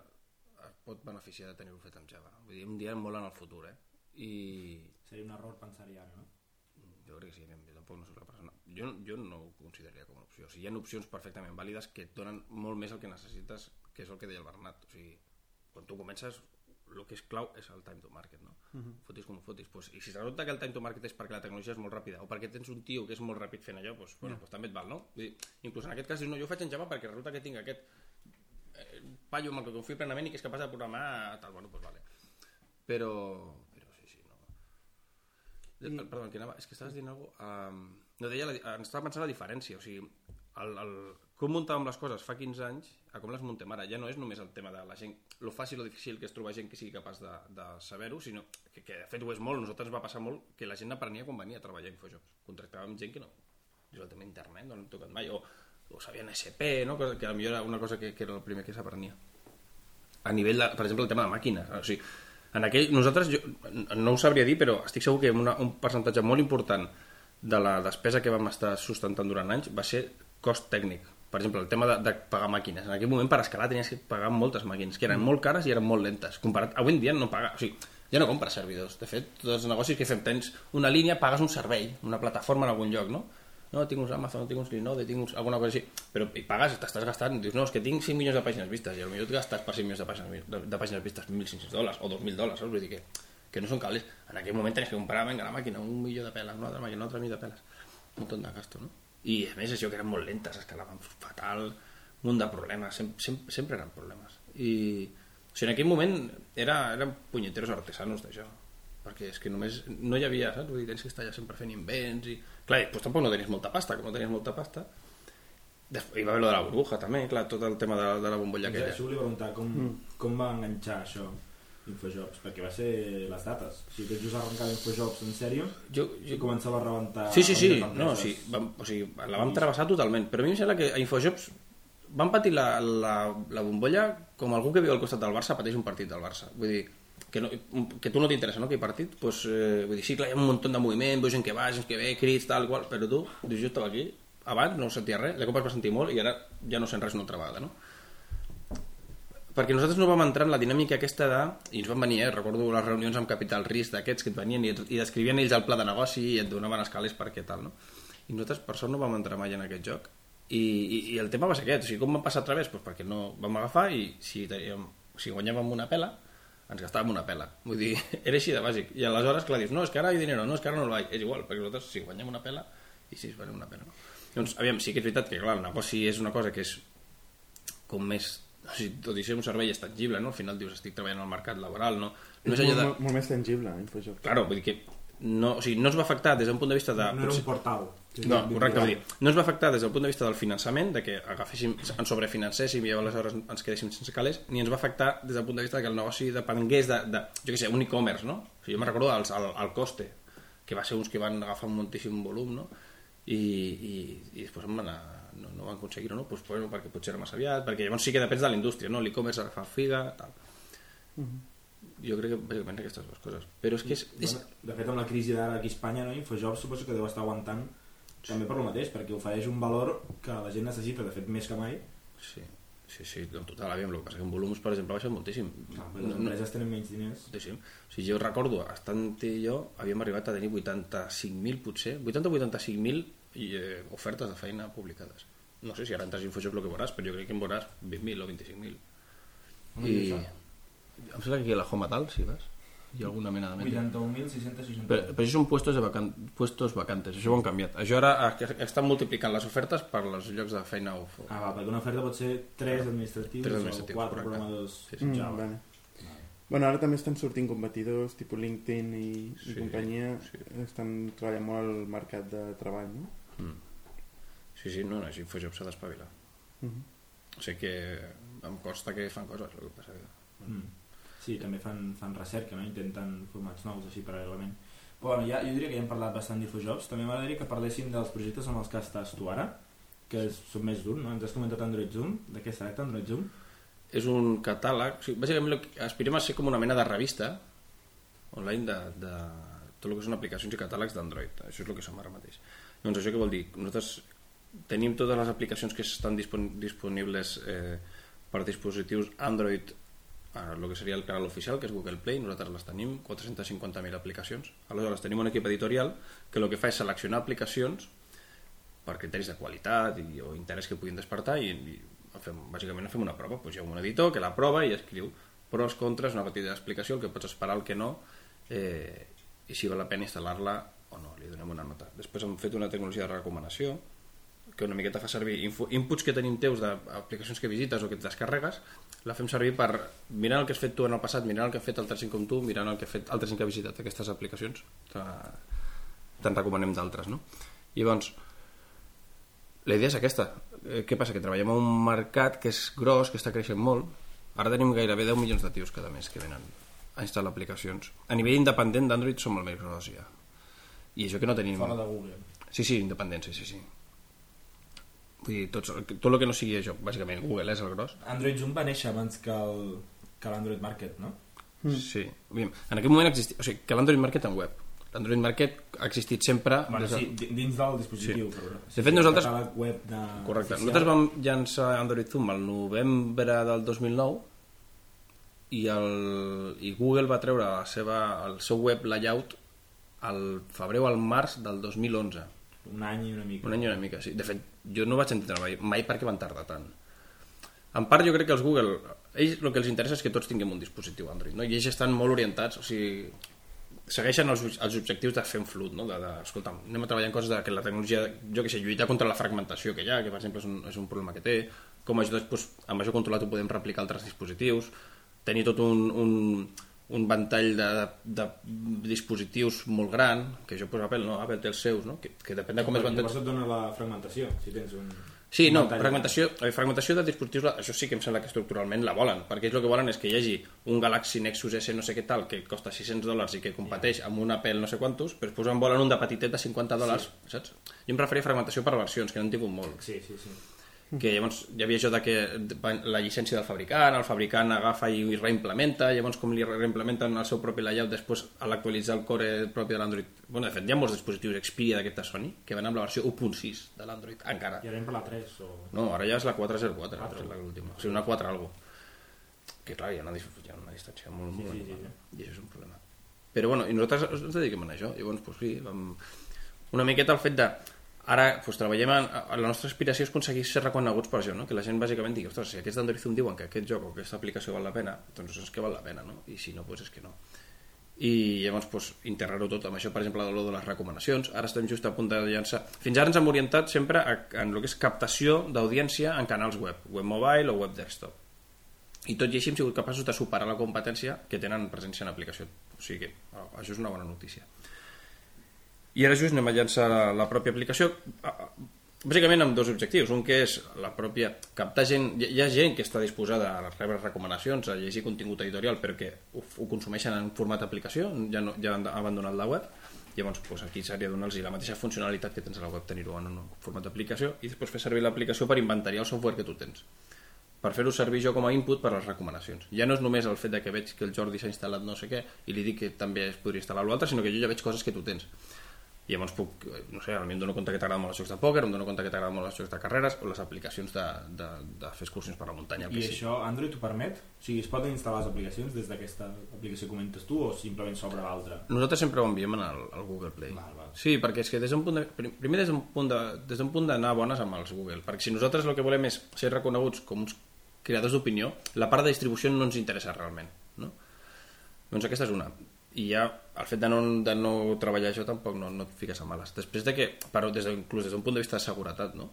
es pot beneficiar de tenir-ho fet amb Java. Vull dir, un dia molt en el futur, eh? I Seria un error pensar-hi ara, no? jo crec que sí, jo tampoc no soc la persona... Jo, jo no ho consideraria com una opció. O sigui, hi ha opcions perfectament vàlides que et donen molt més el que necessites, que és el que deia el Bernat. O sigui, quan tu comences, el que és clau és el time to market, no? Uh -huh. Fotis com fotis. Pues, I si s'adopta que el time to market és perquè la tecnologia és molt ràpida o perquè tens un tio que és molt ràpid fent allò, pues, bueno, pues també et val, no? Vull dir, inclús en aquest cas dius, no, jo ho faig en Java perquè resulta que tinc aquest eh, paio amb el que confio plenament i que és capaç de programar tal, bueno, pues vale. Però, però sí, sí, no. I... Perdó, que anava, és que estaves dient alguna cosa... Um, no, deia, la, em estava pensant la diferència, o sigui, el, el, com muntàvem les coses fa 15 anys a com les muntem ara, ja no és només el tema de la gent, lo fàcil o difícil que és trobar gent que sigui capaç de, de saber-ho, sinó que, que de fet ho és molt, nosaltres va passar molt que la gent aprenia quan venia a treballar a Infojobs. Contractàvem gent que no, jo el internet no l'hem tocat mai, o, o sabien SP, no? Cosa que potser era una cosa que, que era el primer que s'aprenia a nivell, de, per exemple, el tema de màquines. O sigui, en aquell, nosaltres, jo, no ho sabria dir, però estic segur que una, un percentatge molt important de la despesa que vam estar sustentant durant anys va ser cost tècnic. Per exemple, el tema de, de pagar màquines. En aquell moment, per escalar, tenies que pagar moltes màquines, que eren molt cares i eren molt lentes. Comparat, avui en dia no paga... O sigui, ja no compres servidors. De fet, tots els negocis que fem, tens una línia, pagues un servei, una plataforma en algun lloc, no? no, tinc uns Amazon, tinc uns Linode, tinc uns, alguna cosa així, però i pagues, t'estàs gastant, dius, no, és que tinc 5 milions de pàgines vistes, i potser et gastes per 5 milions de pàgines, de, de pàgines vistes 1.500 dòlars o 2.000 dòlars, saps? Vull dir que, que no són cables. En aquell moment tenies que comprar venga, la màquina, un milió de peles, una altra màquina, un altre milió de peles, un munt de gasto, no? I a més això que eren molt lentes, escalaven fatal, un munt de problemes, sempre, sempre, sempre eren problemes. I o sigui, en aquell moment era, eren punyeteros artesanos d'això perquè és que només no hi havia, saps? Vull dir, tens que estar allà sempre fent invents i... Clar, i doncs tampoc no tenies molta pasta, com no tenies molta pasta Després, hi va haver lo de la burbuja també, clar, tot el tema de, de la bombolla aquella Això volia preguntar, com, mm. com va enganxar això Infojobs? Perquè va ser les dates. O sigui, tot just arrencava Infojobs en sèrio jo, i jo, començava a rebentar... Sí, sí, sí, no, sí vam, o sigui, la vam travessar totalment, però a mi em sembla que a Infojobs van patir la, la, la bombolla com algú que viu al costat del Barça pateix un partit del Barça. Vull dir, que, no, que tu no t'interessa, no, aquell partit, pues, eh, vull dir, sí, clar, hi ha un munt de moviment, veus gent que va, gent que ve, crits, tal, qual, però tu, dius, jo estava aquí, abans no sentia res, la copa es va sentir molt i ara ja no sent res una altra vegada, no? Perquè nosaltres no vam entrar en la dinàmica aquesta de... I ens van venir, eh? recordo les reunions amb Capital Risc d'aquests que et venien i, i descrivien ells el pla de negoci i et donaven escales per què tal, no? I nosaltres per sort no vam entrar mai en aquest joc. I, i, i el tema va ser aquest, o sigui, com vam passar a través? Pues perquè no vam agafar i si, teníem, si guanyàvem una pela, ens gastàvem una pela. Vull dir, <laughs> era així de bàsic. I aleshores, clar, dius, no, és que ara hi ha dinero, no, és que ara no el vaig. És igual, perquè nosaltres si guanyem una pela i si es guanyem una pela. Doncs, aviam, sí que és veritat que, clar, el negoci és una cosa que és com més o sigui, tot i ser un servei és tangible, no? Al final dius, estic treballant al mercat laboral, no? No és és allò molt, de... molt, molt més tangible, Infojobs. Claro, vull dir que no, o sigui, no es va afectar des d'un punt de vista de... No era un portal. No, correcte, vull dir, no es va afectar des del punt de vista del finançament, de que agaféssim, ens sobrefinancéssim i aleshores ens quedéssim sense calés, ni ens va afectar des del punt de vista de que el negoci depengués de, de jo què sé, un e-commerce, no? O sigui, jo me'n recordo el, el, el coste, que va ser uns que van agafar un moltíssim volum, no? I, i, i després em van anar, no, no van aconseguir-ho, no? Pues, bueno, perquè potser era massa aviat, perquè llavors sí que depèn de la indústria, no? L'e-commerce agafa figa, tal. Jo crec que bàsicament aquestes dues coses. Però és que és... és... Bueno, de fet, amb la crisi d'ara aquí a Espanya, no? Infojobs suposo que deu estar aguantant també per lo mateix, perquè ofereix un valor que la gent necessita, de fet, més que mai, Sí. Sí, sí, en total, aviam, el que passa que en volums, per exemple, ha baixat moltíssim. Clar, les empreses tenen menys diners. Moltíssim. O sigui, jo recordo, estant i jo, havíem arribat a tenir 85.000, potser, 80 o 85.000 i, eh, ofertes de feina publicades. No sé si ara entres a Infojob el que veuràs, però jo crec que en veuràs 20.000 o 25.000. Una I em sembla que aquí a la Home Tal, si vas, hi ha alguna mena de ment. 81.660. Però, però això són puestos, de vacan puestos vacantes, això ho han canviat. Això ara ha- estan multiplicant les ofertes per els llocs de feina o... Ah, va, perquè una oferta pot ser 3 administratius, Tres administratius, o 4 correcte. programadors Sí, sí. Mm, Java. vale. Bueno, ara també estan sortint competidors, tipus LinkedIn i, i Sí, companyia, sí. estan treballant molt al mercat de treball, no? Mm. Sí, sí, no, no, si Infojob s'ha d'espavilar. Mhm. O sigui que em consta que fan coses, el que passa que... Mm. Sí, també fan, fan recerca, no? intenten formats nous així paral·lelament. Però bueno, ja, jo diria que ja hem parlat bastant d'Infojobs. També m'agradaria que parléssim dels projectes amb els que estàs tu ara, que és- són més d'un, no? Ens has comentat Android Zoom. De què tracta Android Zoom? És un catàleg, o sigui, bàsicament que aspirem a ser com una mena de revista online de, de tot el que són aplicacions i catàlegs d'Android. Això és el que som ara mateix. Llavors, això què vol dir? Nosaltres tenim totes les aplicacions que estan dispon disponibles eh, per dispositius Android el que seria el canal oficial, que és Google Play, nosaltres les tenim, 450.000 aplicacions. Aleshores, tenim un equip editorial que el que fa és seleccionar aplicacions per criteris de qualitat i, o interès que puguin despertar i, i fem, bàsicament fem una prova. Pues hi ha un editor que la prova i escriu pros, contres, una petita explicació, el que pots esperar, el que no, eh, i si val la pena instal·lar-la o no, li donem una nota. Després hem fet una tecnologia de recomanació que una miqueta fa servir inputs que tenim teus d'aplicacions que visites o que et descarregues, la fem servir per mirar el que has fet tu en el passat, mirar el que ha fet altra gent com tu, mirant el que ha fet altra gent que ha visitat aquestes aplicacions, te- te'n recomanem d'altres, no? I llavors, la idea és aquesta. Eh, què passa? Que treballem en un mercat que és gros, que està creixent molt. Ara tenim gairebé 10 milions de tios cada mes que venen a instal·lar aplicacions. A nivell independent d'Android som el més gros ja. I això que no tenim... Fora de Google. Sí, sí, independent, sí, sí, sí. Vull dir, tots, tot el que no sigui això, bàsicament Google és el gros. Android Zoom va néixer abans que el que l'Android Market, no? Mm. Sí. En aquest moment existia... O sigui, que l'Android Market en web. L'Android Market ha existit sempre... Bueno, des de- sí, di- dins del dispositiu. Sí. Però, De fet, nosaltres- El catàleg web de... Correcte. oficial. Nosaltres vam llançar Android Zoom al novembre del 2009 i, el, i Google va treure la seva, el seu web layout al febrer o al març del 2011. Un any i una mica. Un any i una mica, sí. De fet, jo no vaig entendre mai, mai per què van tardar tant. En part, jo crec que els Google, ells el que els interessa és que tots tinguem un dispositiu Android, no? i ells estan molt orientats, o sigui, segueixen els, els objectius de fer un flut, no? de, de, escolta, anem a treballar en coses de que la tecnologia, jo que sé, lluitar contra la fragmentació que hi ha, que per exemple és un, és un problema que té, com això després, amb això controlat ho podem replicar a altres dispositius, tenir tot un, un, un ventall de, de, de dispositius molt gran, que això pues, Apple no, Apple té els seus, no? que, que depèn de com es van... Llavors et dona la fragmentació, si tens un... Sí, un no, ventall fragmentació, eh, fragmentació de dispositius, això sí que em sembla que estructuralment la volen, perquè ells el que volen és que hi hagi un Galaxy Nexus S no sé què tal, que costa 600 dòlars i que competeix amb un Apple no sé quantos, però després en volen un de petitet de 50 dòlars, sí. saps? Jo em referia a fragmentació per versions, que no en tingut molt. Sí, sí, sí. Que llavors hi havia això de que la llicència del fabricant, el fabricant agafa i reimplementa, llavors com li reimplementen el seu propi layout després a l'actualitzar el core propi de l'Android. Bueno, de fet, hi ha molts dispositius Xperia d'aquesta Sony que van amb la versió 1.6 de l'Android, encara. I ara per la 3 o... No, ara ja és la 404, ah, és l'última. O sigui, una 4 algo. Que clar, hi ha una, hi ha una distància molt, Sí, molt sí, sí, elevada. I això és un problema. Però bueno, i nosaltres ens dediquem a això. Llavors, doncs sí, vam... una miqueta el fet de ara doncs, treballem en, la nostra aspiració és aconseguir ser reconeguts per això, no? que la gent bàsicament digui, ostres, si aquests d'Android diuen que aquest joc o aquesta aplicació val la pena, doncs és que val la pena, no? i si no, doncs és que no. I llavors doncs, integrar-ho tot amb això per exemple de les recomanacions. Ara estem just a punt de llançar fins ara ens hem orientat sempre a, en el que és captació d'audiència en canals web web mobile o web desktop. I tot i així hem sigut capaços de superar la competència que tenen presència en aplicació. O sigui oh, això és una bona notícia i ara just anem a llançar la, la pròpia aplicació bàsicament amb dos objectius un que és la pròpia captar gent hi hi ha gent que està disposada a rebre recomanacions a llegir contingut editorial però que ho, ho consumeixen en format aplicació ja, no, ja han abandonat la web llavors doncs, aquí seria donar-los la mateixa funcionalitat que tens a la web tenir-ho en un format d'aplicació i després fer servir l'aplicació per inventariar el software que tu tens per fer-ho servir jo com a input per a les recomanacions. Ja no és només el fet de que veig que el Jordi s'ha instal·lat no sé què i li dic que també es podria instal·lar l'altre, sinó que jo ja veig coses que tu tens. I llavors puc, no sé, a mi em dono compte que t'agraden molt els jocs de pòquer, em dono compte que t'agraden molt els jocs de carreres o les aplicacions de, de, de fer excursions per la muntanya. I això Android t'ho permet? O sigui, es poden instal·lar les aplicacions des d'aquesta aplicació que comentes tu o simplement s'obre l'altra? Nosaltres sempre ho enviem al, al Google Play. Val, val. Sí, perquè és que des d'un punt de, prim- primer des d'un punt de, des d'un punt d'anar bones amb els Google, perquè si nosaltres el que volem és ser reconeguts com uns creadors d'opinió, la part de distribució no ens interessa realment, no? Doncs aquesta és una. I ja el fet de no, de no treballar això tampoc no, no et fiques a males. Després de que, però des de, inclús des d'un punt de vista de seguretat, no?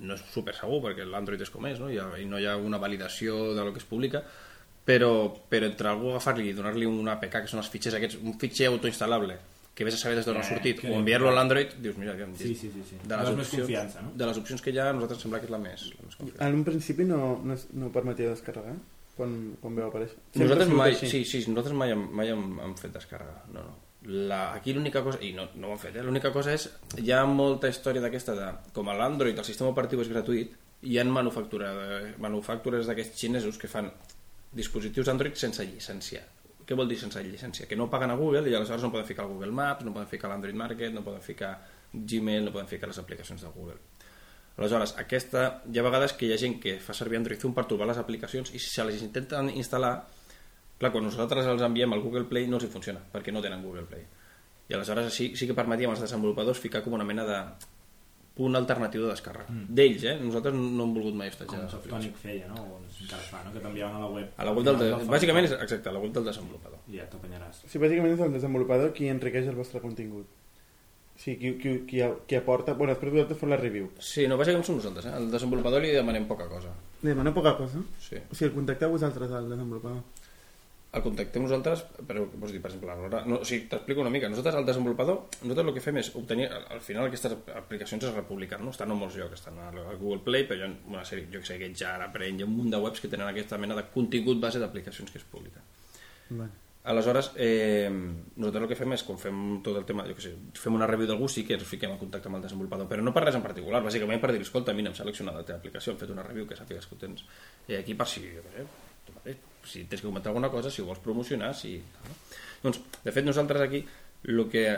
No és super segur perquè l'Android és com és, no? I, ha- i no hi ha una validació de lo que es publica, però, però entre algú agafar-li i donar-li un APK, que són els fitxers aquests, un fitxer autoinstal·lable, que vés a saber des d'on ha Eh, sortit, que- o enviar-lo a l'Android, dius, mira, aviam, Sí, sí, sí, sí. de les, més opcions, confiança, no? de les opcions que hi ha, a nosaltres sembla que és la més, la més confiança. En un principi no, no, no permetia descarregar quan, quan veu aparèixer. Sempre Nosaltres mai, així. sí, sí, nosaltres mai, mai hem, hem fet descàrrega. No, no. La, aquí l'única cosa, i no, no ho hem fet, eh? l'única cosa és, hi ha molta història d'aquesta de, com a l'Android el sistema operatiu és gratuït, hi ha manufactures d'aquests xinesos que fan dispositius Android sense llicència. Què vol dir sense llicència? Que no paguen a Google i aleshores no poden ficar el Google Maps, no poden ficar l'Android Market, no poden ficar Gmail, no poden ficar les aplicacions de Google. Aleshores, aquesta, hi ha vegades que hi ha gent que fa servir Android Zoom per trobar les aplicacions i si se les intenten instal·lar, clar, quan nosaltres els enviem al Google Play no els hi funciona, perquè no tenen Google Play. I aleshores sí, sí que permetíem als desenvolupadors ficar com una mena de punt alternatiu de descàrrega. Mm. D'ells, eh? Nosaltres no hem volgut mai hostatjar Com Softonic aplicacions. feia, no? O encara fa, no? Que t'enviaven a la web. A la web del, de, bàsicament és, exacte, a la web del desenvolupador. I ja t'apanyaràs. Sí, bàsicament és el desenvolupador qui enriqueix el vostre contingut. Sí, qui, qui, qui, qui aporta... Bueno, després vosaltres feu la review. Sí, no, bàsicament som nosaltres, eh? Al desenvolupador li demanem poca cosa. Li demano poca cosa. Sí. O sigui, el contacteu vosaltres al desenvolupador. el contactem nosaltres, però vols dir, per exemple, a l'hora... No, o sigui, t'explico una mica. Nosaltres, al desenvolupador, nosaltres el que fem és obtenir... Al al final aquestes aplicacions es republiquen, no? Estan en molts llocs, estan al al Google Play, però hi ha una sèrie, jo que sé, GetJar, Aprend, hi ha un munt de webs que tenen aquesta mena de contingut base d'aplicacions que es publiquen. Vale. Aleshores, eh, nosaltres el que fem és, quan fem tot el tema, jo que sé, fem una review d'algú, sí que ens fiquem en contacte amb el desenvolupador, però no per res en particular, bàsicament per dir, escolta, mira, hem seleccionat la teva aplicació, hem fet una review que sàpigues que ho tens eh, aquí per si, jo què sé, tu mateix, si tens que comentar alguna cosa, si ho vols promocionar, si... No? Doncs, de fet, nosaltres aquí, el que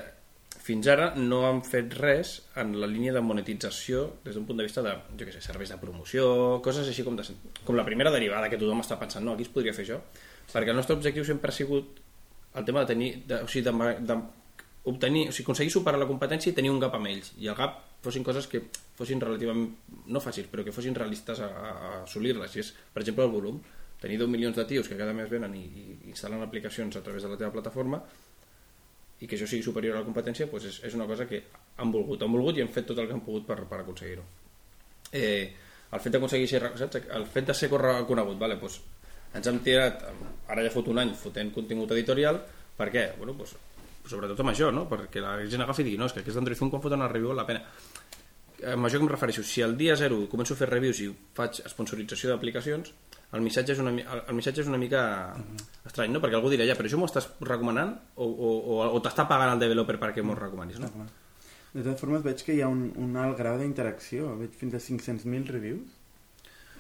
fins ara no han fet res en la línia de monetització des d'un punt de vista de, jo què sé, serveis de promoció, coses així com, de, com la primera derivada que tothom està pensant, no, aquí es podria fer això, perquè el nostre objectiu sempre ha sigut el tema de tenir, de, o sigui, de, de obtenir, o sigui, aconseguir superar la competència i tenir un gap amb ells, i el gap fossin coses que fossin relativament, no fàcils, però que fossin realistes a, a assolir-les, i és, per exemple, el volum, tenir 10 milions de tios que cada mes venen i, i instal·len aplicacions a través de la teva plataforma i que això sigui superior a la competència doncs és, és una cosa que han volgut, han volgut i han fet tot el que han pogut per, per aconseguir-ho. Eh, el fet d'aconseguir ser, saps? el fet de ser reconegut vale, doncs ens hem tirat ara ja fot un any fotent contingut editorial per què? Bueno, doncs, sobretot amb això no? perquè la gent agafi i digui no, és que aquest Android Zoom quan foten una review la pena amb això que em refereixo si el dia 0 començo a fer reviews i faig sponsorització d'aplicacions el missatge és una, el, el missatge és una mica estrany, no? Perquè algú dirà, ja, però això m'ho estàs recomanant o, o, o, o t'està pagant el developer perquè m'ho recomanis, no? De totes formes, veig que hi ha un, un alt grau d'interacció. Veig fins a 500.000 reviews.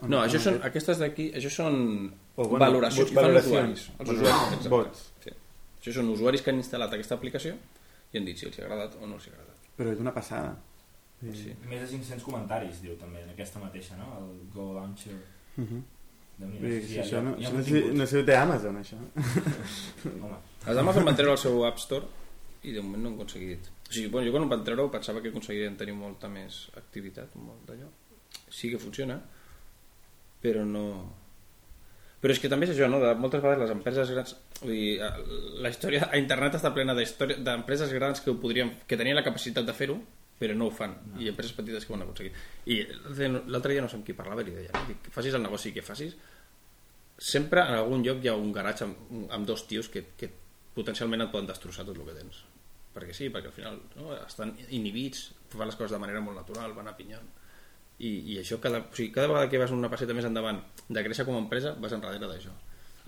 O No, això són, aquest? aquestes d'aquí, això són O, bueno, valoracions vots- que fan usuaris. Els usuaris, vots. Sí. Això són usuaris que han instal·lat aquesta aplicació i han dit si els ha agradat o no els ha agradat. Però és una passada. Sí. Més de 500 comentaris, diu també, en aquesta mateixa, no? El Go Launcher. Uh -huh. Déu-n'hi-do, Bé, sí, ha- això no, això no, no sé de Amazon, això. <laughs> Home, Els d'Amazon van treure el seu App Store i de moment no han aconseguit. O sigui, bueno, jo quan ho van treure pensava que aconseguirien tenir molta més activitat, molt d'allò. Sí que funciona, però no... Però és que també és això, no? De, moltes vegades les empreses grans... Vull dir, eh, la història a internet està plena d'empreses grans que, ho podrien, que tenien la capacitat de fer-ho, però no ho fan. No. I empreses petites que ho han aconseguit. I l'altre dia no sé amb qui parlava i li deia? Dic, facis el negoci que facis, sempre en algun lloc hi ha un garatge amb, amb dos tios que, que potencialment et poden destrossar tot el que tens perquè sí, perquè al final no, estan inhibits fan les coses de manera molt natural van apinyant i, i això cada, o sigui, cada vegada que vas una passeta més endavant de créixer com a empresa vas enrere d'això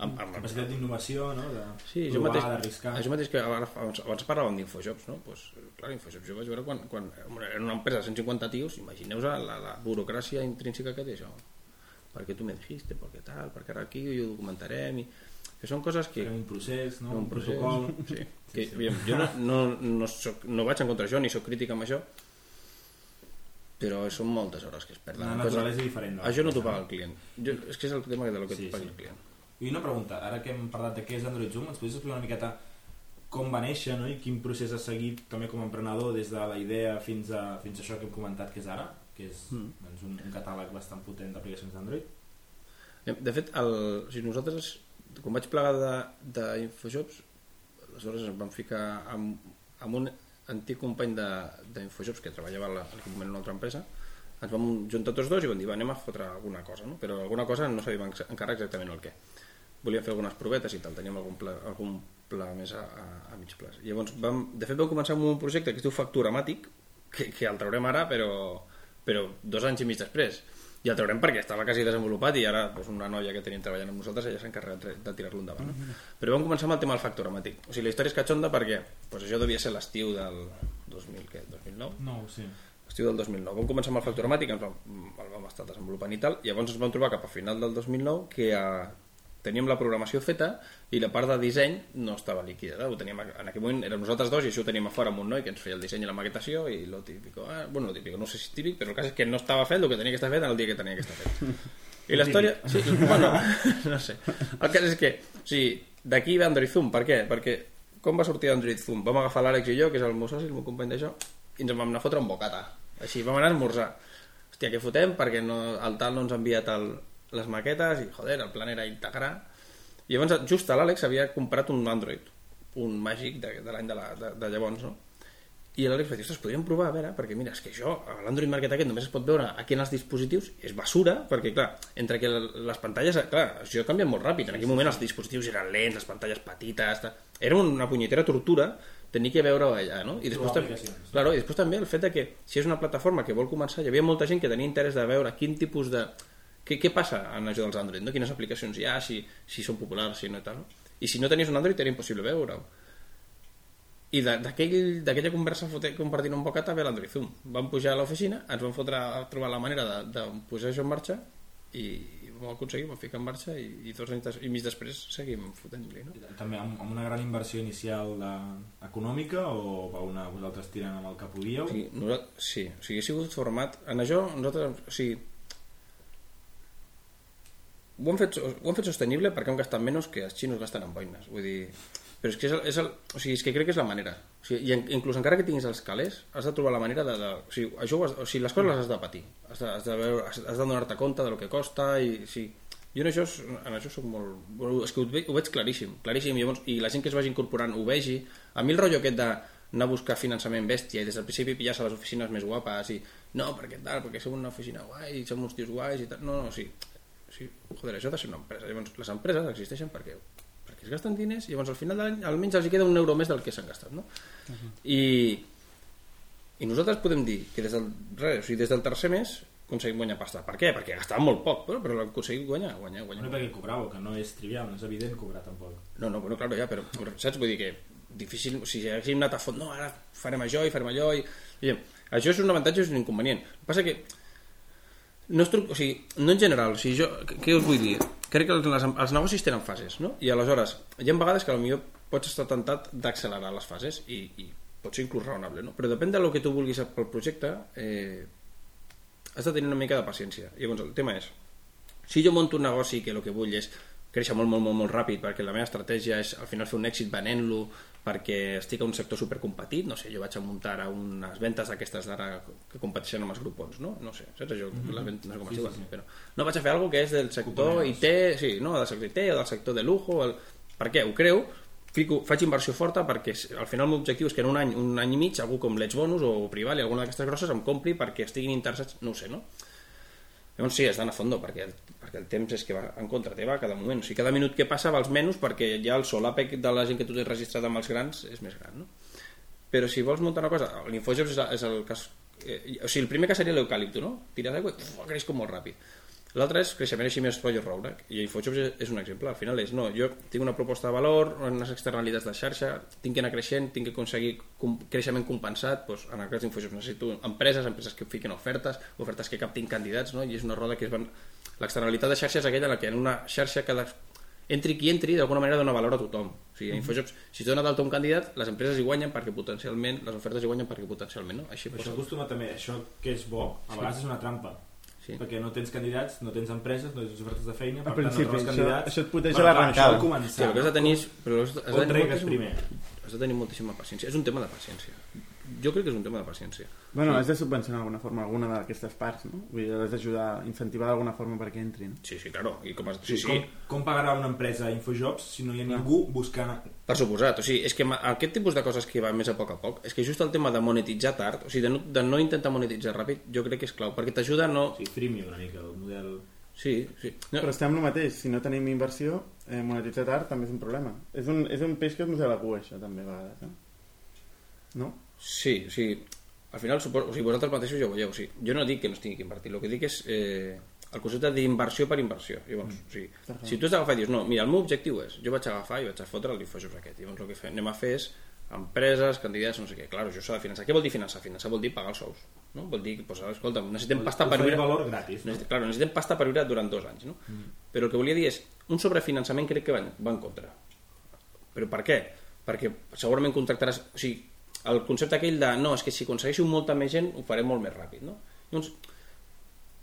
amb, amb, capacitat d'innovació, no? De Sí, jo provar, mateix, d'arriscar. això mateix que abans, abans, parlàvem d'Infojobs, no? Pues, clar, Infojobs jo vaig veure quan, quan era una empresa de 150 tios, imagineu la, la, la burocràcia intrínseca que té això. Perquè tu me dijiste, perquè tal, perquè ara aquí ho documentarem i Que són coses que... Era un procés, no? un un protocol... Sí. Que, aviam, jo no, no, no, soc, no vaig en contra d'això, ni sóc crític amb això, però són moltes hores que es perden. La naturalesa és diferent. no? Això no t'ho paga el client. Jo, és que és el tema de lo que Sí, sí, paga sí. el client. I una pregunta, ara que hem parlat de què és Android Zoom, ens podries explicar una miqueta com va néixer no? i quin procés has seguit també com a emprenedor des de la idea fins a, fins a això que hem comentat que és ara, que és Mm. doncs, un, un catàleg bastant potent d'aplicacions d'Android? De fet, el, o sigui, nosaltres, quan vaig plegar d'Infoshops, aleshores ens vam ficar amb, amb un antic company d'Infoshops que treballava a la- en una altra empresa, ens vam juntar tots dos i vam dir, va, anem a fotre alguna cosa, no? però alguna cosa no sabíem encara exactament el què. Volíem fer algunes provetes i tal, teníem algun pla, algun pla més a, a, a mig plaç. Llavors, vam, de fet, vam començar amb un projecte que es diu Facturamàtic, que, que el traurem ara, però, però dos anys i mig després. I el traurem perquè estava quasi desenvolupat i ara doncs, una noia que tenim treballant amb nosaltres ella s'ha encarregat de- tirar-lo endavant. No? Però vam començar amb el tema del facturamàtic. O sigui, la història és catxonda perquè doncs, això devia ser l'estiu del 2000, què, 2009? No, sí. L'estiu del 2009. Vam començar amb el facturamàtic, ens vam, el vam estar desenvolupant i tal, i llavors ens vam trobar cap a final del 2009 que eh, teníem la programació feta i la part de disseny no estava líquida. Ho teníem, en aquell moment érem nosaltres dos i això ho teníem a fora amb un noi que ens feia el disseny i la maquetació i lo típico, ah, bueno, lo típico, no sé si és típic, però el cas és que no estava fet el que tenia que estar fet en el dia que tenia que estar fet. I la història... Sí, <laughs> bueno, <laughs> no sé. El cas és que, o sigui, d'aquí ve Android Zoom. Per què? Perquè com va sortir Android Zoom? Vam agafar l'Àlex i jo, que és el meu soci, el meu company d'això, i ens en vam anar a fotre un bocata. Així, vam anar a esmorzar. Hòstia, què fotem? Perquè no, el tal no ens ha enviat el, les maquetes i, joder, el plan era integrar. I llavors, just a l'Àlex havia comprat un Android, un màgic de, de l'any de, la, de, de llavors, no? I l'Àlex va dir, ostres, podríem provar, a veure, perquè mira, és que això, l'Android Market aquest només es pot veure aquí en els dispositius, és basura, perquè clar, entre que les pantalles, clar, això canvia molt ràpid, en aquell moment els dispositius eren lents, les pantalles petites, ta- era una punyetera tortura tenir que veure allà, no? I després, també, claro, i després també el fet de que si és una plataforma que vol començar, hi havia molta gent que tenia interès de veure quin tipus de... Què, què passa en això dels Android, no? Quines aplicacions hi ha, si, si són populars, si no i tal, no? I si no tenies un Android era impossible veure-ho. I d'aquella conversa compartint un bocata ve l'Android Zoom. Vam pujar a l'oficina, ens vam fotre a trobar la manera de, de posar això en marxa i, i vam aconseguir, vam ficar en marxa i, i dos anys i mig després seguim fotent-li, no? També amb, amb una gran inversió inicial de, econòmica o va una, vosaltres tirant amb el que podíeu? O sigui, nosaltres, sí, o sigui, ha sigut format... En això, nosaltres, o sigui, ho hem, fet, ho hem fet sostenible perquè hem gastat menys que els xinos gasten en boines. Vull dir, però és que, és el, és el, o sigui, és que crec que és la manera. O sigui, i en, inclús encara que tinguis els calés, has de trobar la manera de... de o, sigui, això has, o sigui, les coses les has de patir. Has de, has de, veure, has, has de donar-te compte del que costa i... O sigui, jo en això, en això soc molt... És que ho veig, ho veig claríssim, claríssim. I, llavors, I la gent que es vagi incorporant ho vegi. A mi el rotllo aquest de anar a buscar finançament bèstia i des del principi pillar-se les oficines més guapes i no, perquè tal, perquè som una oficina guai, som uns tios guais i tal. No, no, sí. Sí. Joder, això ha de ser una empresa. Llavors, les empreses existeixen perquè, perquè es gasten diners i llavors al final de l'any almenys els queda un euro més del que s'han gastat, no? I, I nosaltres podem dir que des del, res, o sigui, des del tercer mes aconseguim guanyar pasta. Per què? Perquè gastàvem molt poc, però, però l'hem aconseguit guanyar, guanyar, guanyar. No perquè cobràveu, que no és trivial, no és evident cobrar tampoc. No, no, bueno, claro, ja, però saps? Vull dir que difícil, o sigui, haguéssim anat a fons, no, ara farem això i farem allò i... i això és un avantatge i és un inconvenient. El que passa que no, estru... o sigui, no en general, o sigui, jo, què- us vull dir? Crec que les, els negocis tenen fases, no? I aleshores, hi ha vegades que potser pots estar tentat d'accelerar les fases i, i pot ser inclús raonable, no? Però depèn del que tu vulguis pel projecte, eh, has de tenir una mica de paciència. I llavors el tema és, si jo monto un negoci que el que vull és créixer molt, molt, molt, molt ràpid perquè la meva estratègia és al final fer un èxit venent-lo perquè estic a un sector supercompetit, no sé, jo vaig a muntar a unes ventes d'aquestes d'ara que competeixen amb els grupons, no? No sé, saps? Jo, les ventes, no sé com Sí, diuen, sí, sí. però no vaig a fer alguna que és del sector. IT, sí, no, del sector IT o del sector de lujo, el... per què? Ho creu, fico, faig inversió forta perquè al final el meu objectiu és que en un any, un any i mig algú com l'Edge Bonus o Prival i alguna d'aquestes grosses em compri perquè estiguin interessats, no sé, no? Llavors sí, has d'anar a fondo perquè perquè el temps és que va en contra teva cada moment. O sigui, cada minut que passa vals menys perquè ja el solàpec de la gent que tu tens registrat amb els grans és més gran, no? Però si vols muntar una cosa, l'Infojobs és, és el cas... Eh, o sigui, el primer cas seria l'eucalipto, no? Tires aigua i creix com molt ràpid. L'altre és creixement així més rotllo roure. I Infojobs és, un exemple. Al final és, no, jo tinc una proposta de valor, unes externalitats de xarxa, tinc que anar creixent, tinc que aconseguir com, creixement compensat, doncs, en el cas d'Infojobs necessito empreses, empreses que fiquen ofertes, ofertes que captin candidats, no? i és una roda que es van... L'externalitat de xarxa és aquella en la que en una xarxa cada... entri qui entri, d'alguna manera dona valor a tothom. O sigui, a Infojobs, si dona d'alta un candidat, les empreses hi guanyen perquè potencialment, les ofertes hi guanyen perquè potencialment, no? Així Però això acostuma també, això que és bo, a vegades és una trampa. Sí. Perquè no tens candidats, no tens empreses, no tens ofertes de feina, per tant no trobes això- candidats. això et puteja clar, l'arrencada. Sí, el que has de tenir. Però has de, has de tenir primer? Has de tenir moltíssima paciència. És un tema de paciència. Jo crec que és un tema de paciència. Bueno, has de subvencionar d'alguna forma alguna d'aquestes parts, no? Vull dir, has d'ajudar, incentivar d'alguna forma perquè entrin. Sí, sí, claro. I com has... Sí, sí, Com, com pagarà una empresa Infojobs si no hi ha ningú buscant... per suposat. O sigui, és que aquest tipus de coses que va més a poc a poc, és que just el tema de monetitzar tard, o sigui, de no, de no intentar monetitzar ràpid, jo crec que és clau, perquè t'ajuda no... Sigui, freemium una mica, el model... Sí, sí. No, Però estem el mateix, si no tenim inversió, eh, monetitzar tard també és un problema. És un, és un peix que es mossega la cua, això, també, a vegades. Eh? No? Sí, o sigui, al final, suposo, o sigui, vosaltres mateixos ja ho veieu. O sigui, jo no dic que no es tingui que invertir, el que dic és eh, el concepte d'inversió per inversió. Llavors, mm. o sigui, si tu has d'agafar i dius, no, mira, el meu objectiu és, jo vaig agafar i vaig a fotre l'Infojobs aquest. Llavors, el que fem, anem a fer és empreses, candidats, no sé què. Clar, això s'ha de finançar. Què vol dir finançar? Finançar vol dir pagar els sous. No? Vol dir pues, escolta, necessitem pasta per viure... valor gratis. No? Necessitem, claro, necessitem pasta per viure durant dos anys, no? Mm. Però el que volia dir és, un sobrefinançament crec que va, va en contra. Però per què? Perquè segurament contractaràs... O sigui, el concepte aquell de, no, és que si aconsegueixo molta més gent ho faré molt més ràpid, no? Llavors,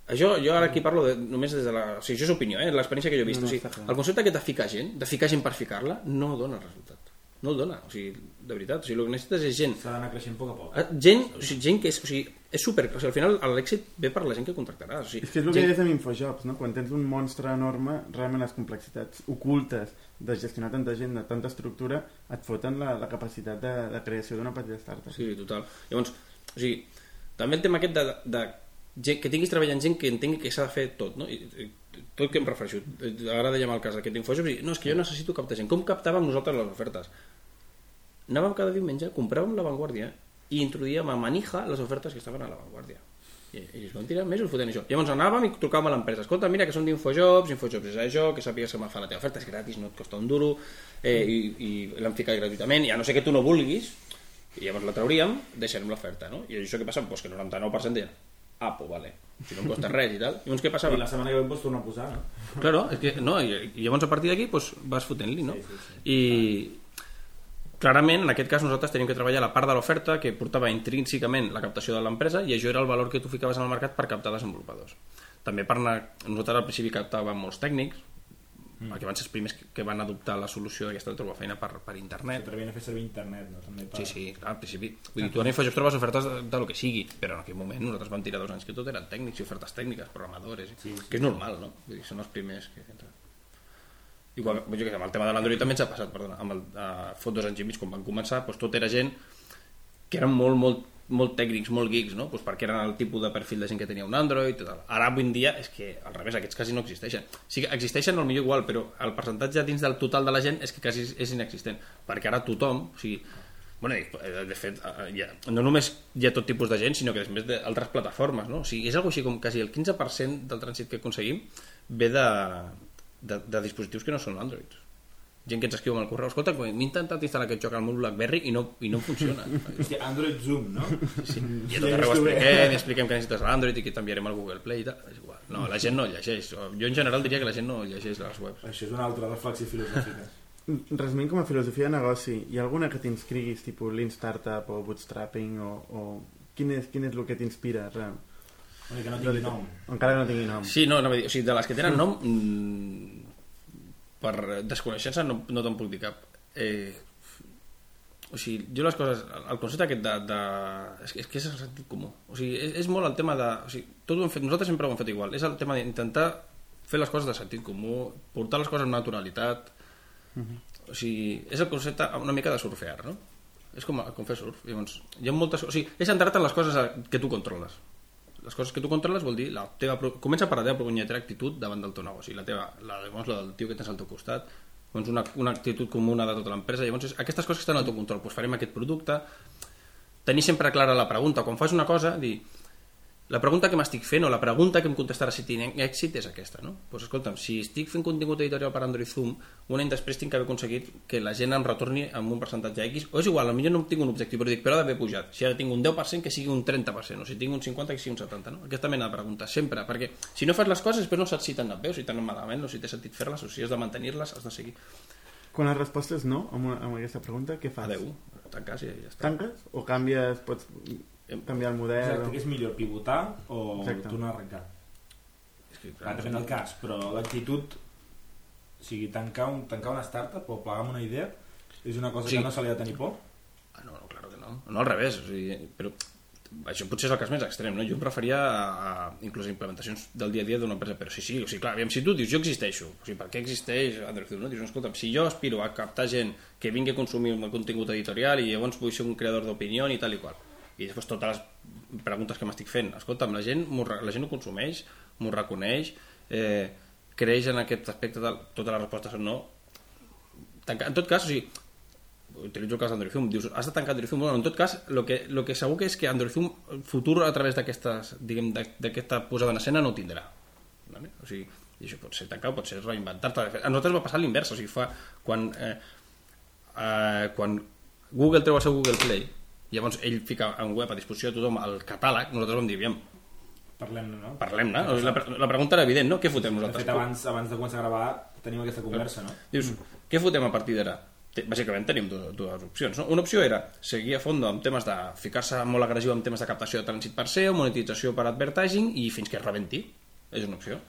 això, jo ara aquí parlo de, només des de la... O sigui, això és opinió, eh? l'experiència que jo he vist. No, no, o sigui, clar. el concepte aquest de ficar gent, de ficar gent per ficar-la, no dona resultat. No el dona, o sigui, de veritat. O sigui, el que necessites és gent S'ha d'anar creixent a poc a poc. Eh, gent, o sigui, gent que és, o sigui, és super... O sigui, al final l'èxit ve per la gent que contractaràs. O sigui, És que és el que gent- deies amb Infojobs, no? Quan tens un monstre enorme, realment les complexitats ocultes de gestionar tanta gent, de tanta estructura, et foten la, la capacitat de, de creació d'una petita startup. Sí, total. Llavors, o sigui, també el tema aquest de, de gent, que tinguis treballant gent que entengui que s'ha de fer tot, no? I, i, tot que em refereixo. Ara dèiem el cas d'aquest i no, és que jo necessito captar gent. Com captàvem nosaltres les ofertes? Anàvem cada diumenge, compràvem la Vanguardia i introduïem a manija les ofertes que estaven a la Vanguardia. I, es van tirar més o fotent això. Llavors anàvem i trucàvem a l'empresa. Escolta, mira que són d'Infojobs, Infojobs és això, que sàpigues que me fa la teva oferta, és gratis, no et costa un duro, eh, i, i l'hem ficat gratuïtament, i a no sé que tu no vulguis, i llavors la trauríem, deixarem l'oferta, no? I això què passa? Pues que el 99% deien, ah, pues vale, si no em costa res i tal. Llavors què passava? I la setmana que ve pots tornar a posar, no? Claro, és que, no, i, i llavors a partir d'aquí pues, vas fotent-li, no? Sí, sí, sí. I clarament, en aquest cas, nosaltres tenim que treballar la part de l'oferta que portava intrínsecament la captació de l'empresa i això era el valor que tu ficaves en el mercat per captar desenvolupadors. També per anar... Nosaltres al principi captàvem molts tècnics, mm. perquè van ser els primers que, que van adoptar la solució d'aquesta de trobar feina per, per internet. S'atrevien a fer servir internet, no? També per... Sí, sí, clar, al principi. Vull dir, tu ara Infojobs trobes ofertes de, de lo que sigui, però en aquell moment nosaltres vam tirar dos anys que tot eren tècnics i ofertes tècniques, programadores, sí, sí. que és normal, no? Vull dir, són els primers que. Igual, jo què sé, amb el tema de l'Android també ens ha passat, perdona, amb el, uh, fot dos anys i mig quan van començar, doncs tot era gent que eren molt, molt, molt tècnics, molt geeks, no? Pues perquè eren el tipus de perfil de gent que tenia un Android i tal. Ara, avui en dia, és que al revés, aquests quasi no existeixen. Sí existeixen al millor igual, però el percentatge dins del total de la gent és que quasi és inexistent, perquè ara tothom, o sigui, Bueno, de, de fet, eh, ja, no només hi ha tot tipus de gent, sinó que després d'altres plataformes, no? O sigui, és algo així com quasi el 15% del trànsit que aconseguim ve de, de, de dispositius que no són Android. Gent que ens escriu amb el correu, escolta, m'he intentat instal·lar aquest joc al meu BlackBerry i no, i no funciona. Hòstia, Android Zoom, no? Sí, I a <laughs> tot arreu expliquem, expliquem que necessites l'Android i que t'enviarem al Google Play i tal. És igual. No, la gent no llegeix. Jo en general diria que la gent no llegeix les webs. Això és una altra reflexió filosòfica. <laughs> Resumint com a filosofia de negoci, hi ha alguna que t'inscriguis, tipus Lean Startup o Bootstrapping, o, o... Quin, és, quin és el que t'inspira? que no tingui nom. Encara que no tingui nom. Sí, no, no, o sigui, de les que tenen nom, mm, per desconeixença no, no te'n puc dir cap. Eh, o sigui, jo les coses, el concepte aquest de... de és, que- és que és el sentit comú. O sigui, és, és molt el tema de... O sigui, tot ho hem fet, nosaltres sempre ho hem fet igual. És el tema d'intentar fer les coses de sentit comú, portar les coses amb naturalitat. O sigui, és el concepte una mica de surfear, no? És com, com fer surf. Llavors, hi ha moltes... O sigui, és centrar-te en les coses que tu controles. Les coses que tu controles vol dir la teva... Comença per la teva punyetera actitud davant del teu negoci. La teva, la, llavors, la del tio que tens al teu costat, doncs una, una actitud comuna de tota l'empresa. Llavors, és, aquestes coses que estan al teu control. Doncs farem aquest producte. Tenir sempre clara la pregunta. Quan fas una cosa, dir la pregunta que m'estic fent o la pregunta que em contestarà si tinc èxit és aquesta, no? Pues escolta'm, si estic fent contingut editorial per Android Zoom, un any després tinc que haver aconseguit que la gent em retorni amb un percentatge X, o és igual, potser no tinc un objectiu, però dic, però ha d'haver pujat. Si ara tinc un 10%, que sigui un 30%, o si tinc un 50%, que sigui un 70%, no? Aquesta mena de preguntes, sempre, perquè si no fas les coses, després no saps si t'han anat bé, o si t'han anat malament, o si té sentit fer-les, o si has de mantenir-les, has de seguir. Quan la resposta és no, amb, una, amb aquesta pregunta, què fas? Adeu, tanques i ja està. Tanques o canvies, pots canviar el model? Exacte, que és millor pivotar o Exacte. tornar a arrencar. És que, Clar, depèn del cas, però l'actitud, o sigui, tancar, un, tancar una startup o plegar amb una idea és una cosa Sí. que no se li ha de tenir por. Ah, no, no, claro que no. No, al revés. O sigui, però això potser és el cas més extrem, no? Jo em referia a, a inclús a implementacions del dia a dia d'una empresa, però sí, sí, o sigui, clar, aviam, si tu dius, jo existeixo, o sigui, per què existeix Android no? Dius, no, escolta, si jo aspiro a captar gent que vingui a consumir el meu contingut editorial i llavors vull ser un creador d'opinió i tal i qual, i després totes les preguntes que m'estic fent, escolta'm, la gent, la gent ho consumeix, m'ho reconeix, eh, creix en aquest aspecte, tal, totes les respostes són no, en tot cas, o sigui, utilitzo el cas d'Android Zoom, dius, has de tancar Android Zoom? Bueno, en tot cas, lo que, lo que segur que és que Android Zoom, el futur a través d'aquesta posada en escena no tindrà. Vale? O sigui, i això pot ser tancar, pot ser reinventar-te. A nosaltres va passar l'invers, o sigui, fa, quan, eh, eh, quan Google treu el seu Google Play, llavors ell fica en web a disposició de tothom el catàleg, nosaltres vam dir, aviam, Parlem-ne, no? parlem-ne. O sigui, La, la pregunta era evident, no? Què fotem De nosaltres? fet, abans, abans de començar a gravar tenim aquesta conversa, no? Dius, què fotem a partir d'ara? Bàsicament tenim dues, dues opcions. No? Una opció era seguir a fons amb temes de ficar-se molt agressiu amb temes de captació de trànsit per SEO, monetització per advertising i fins que es rebenti. És una opció.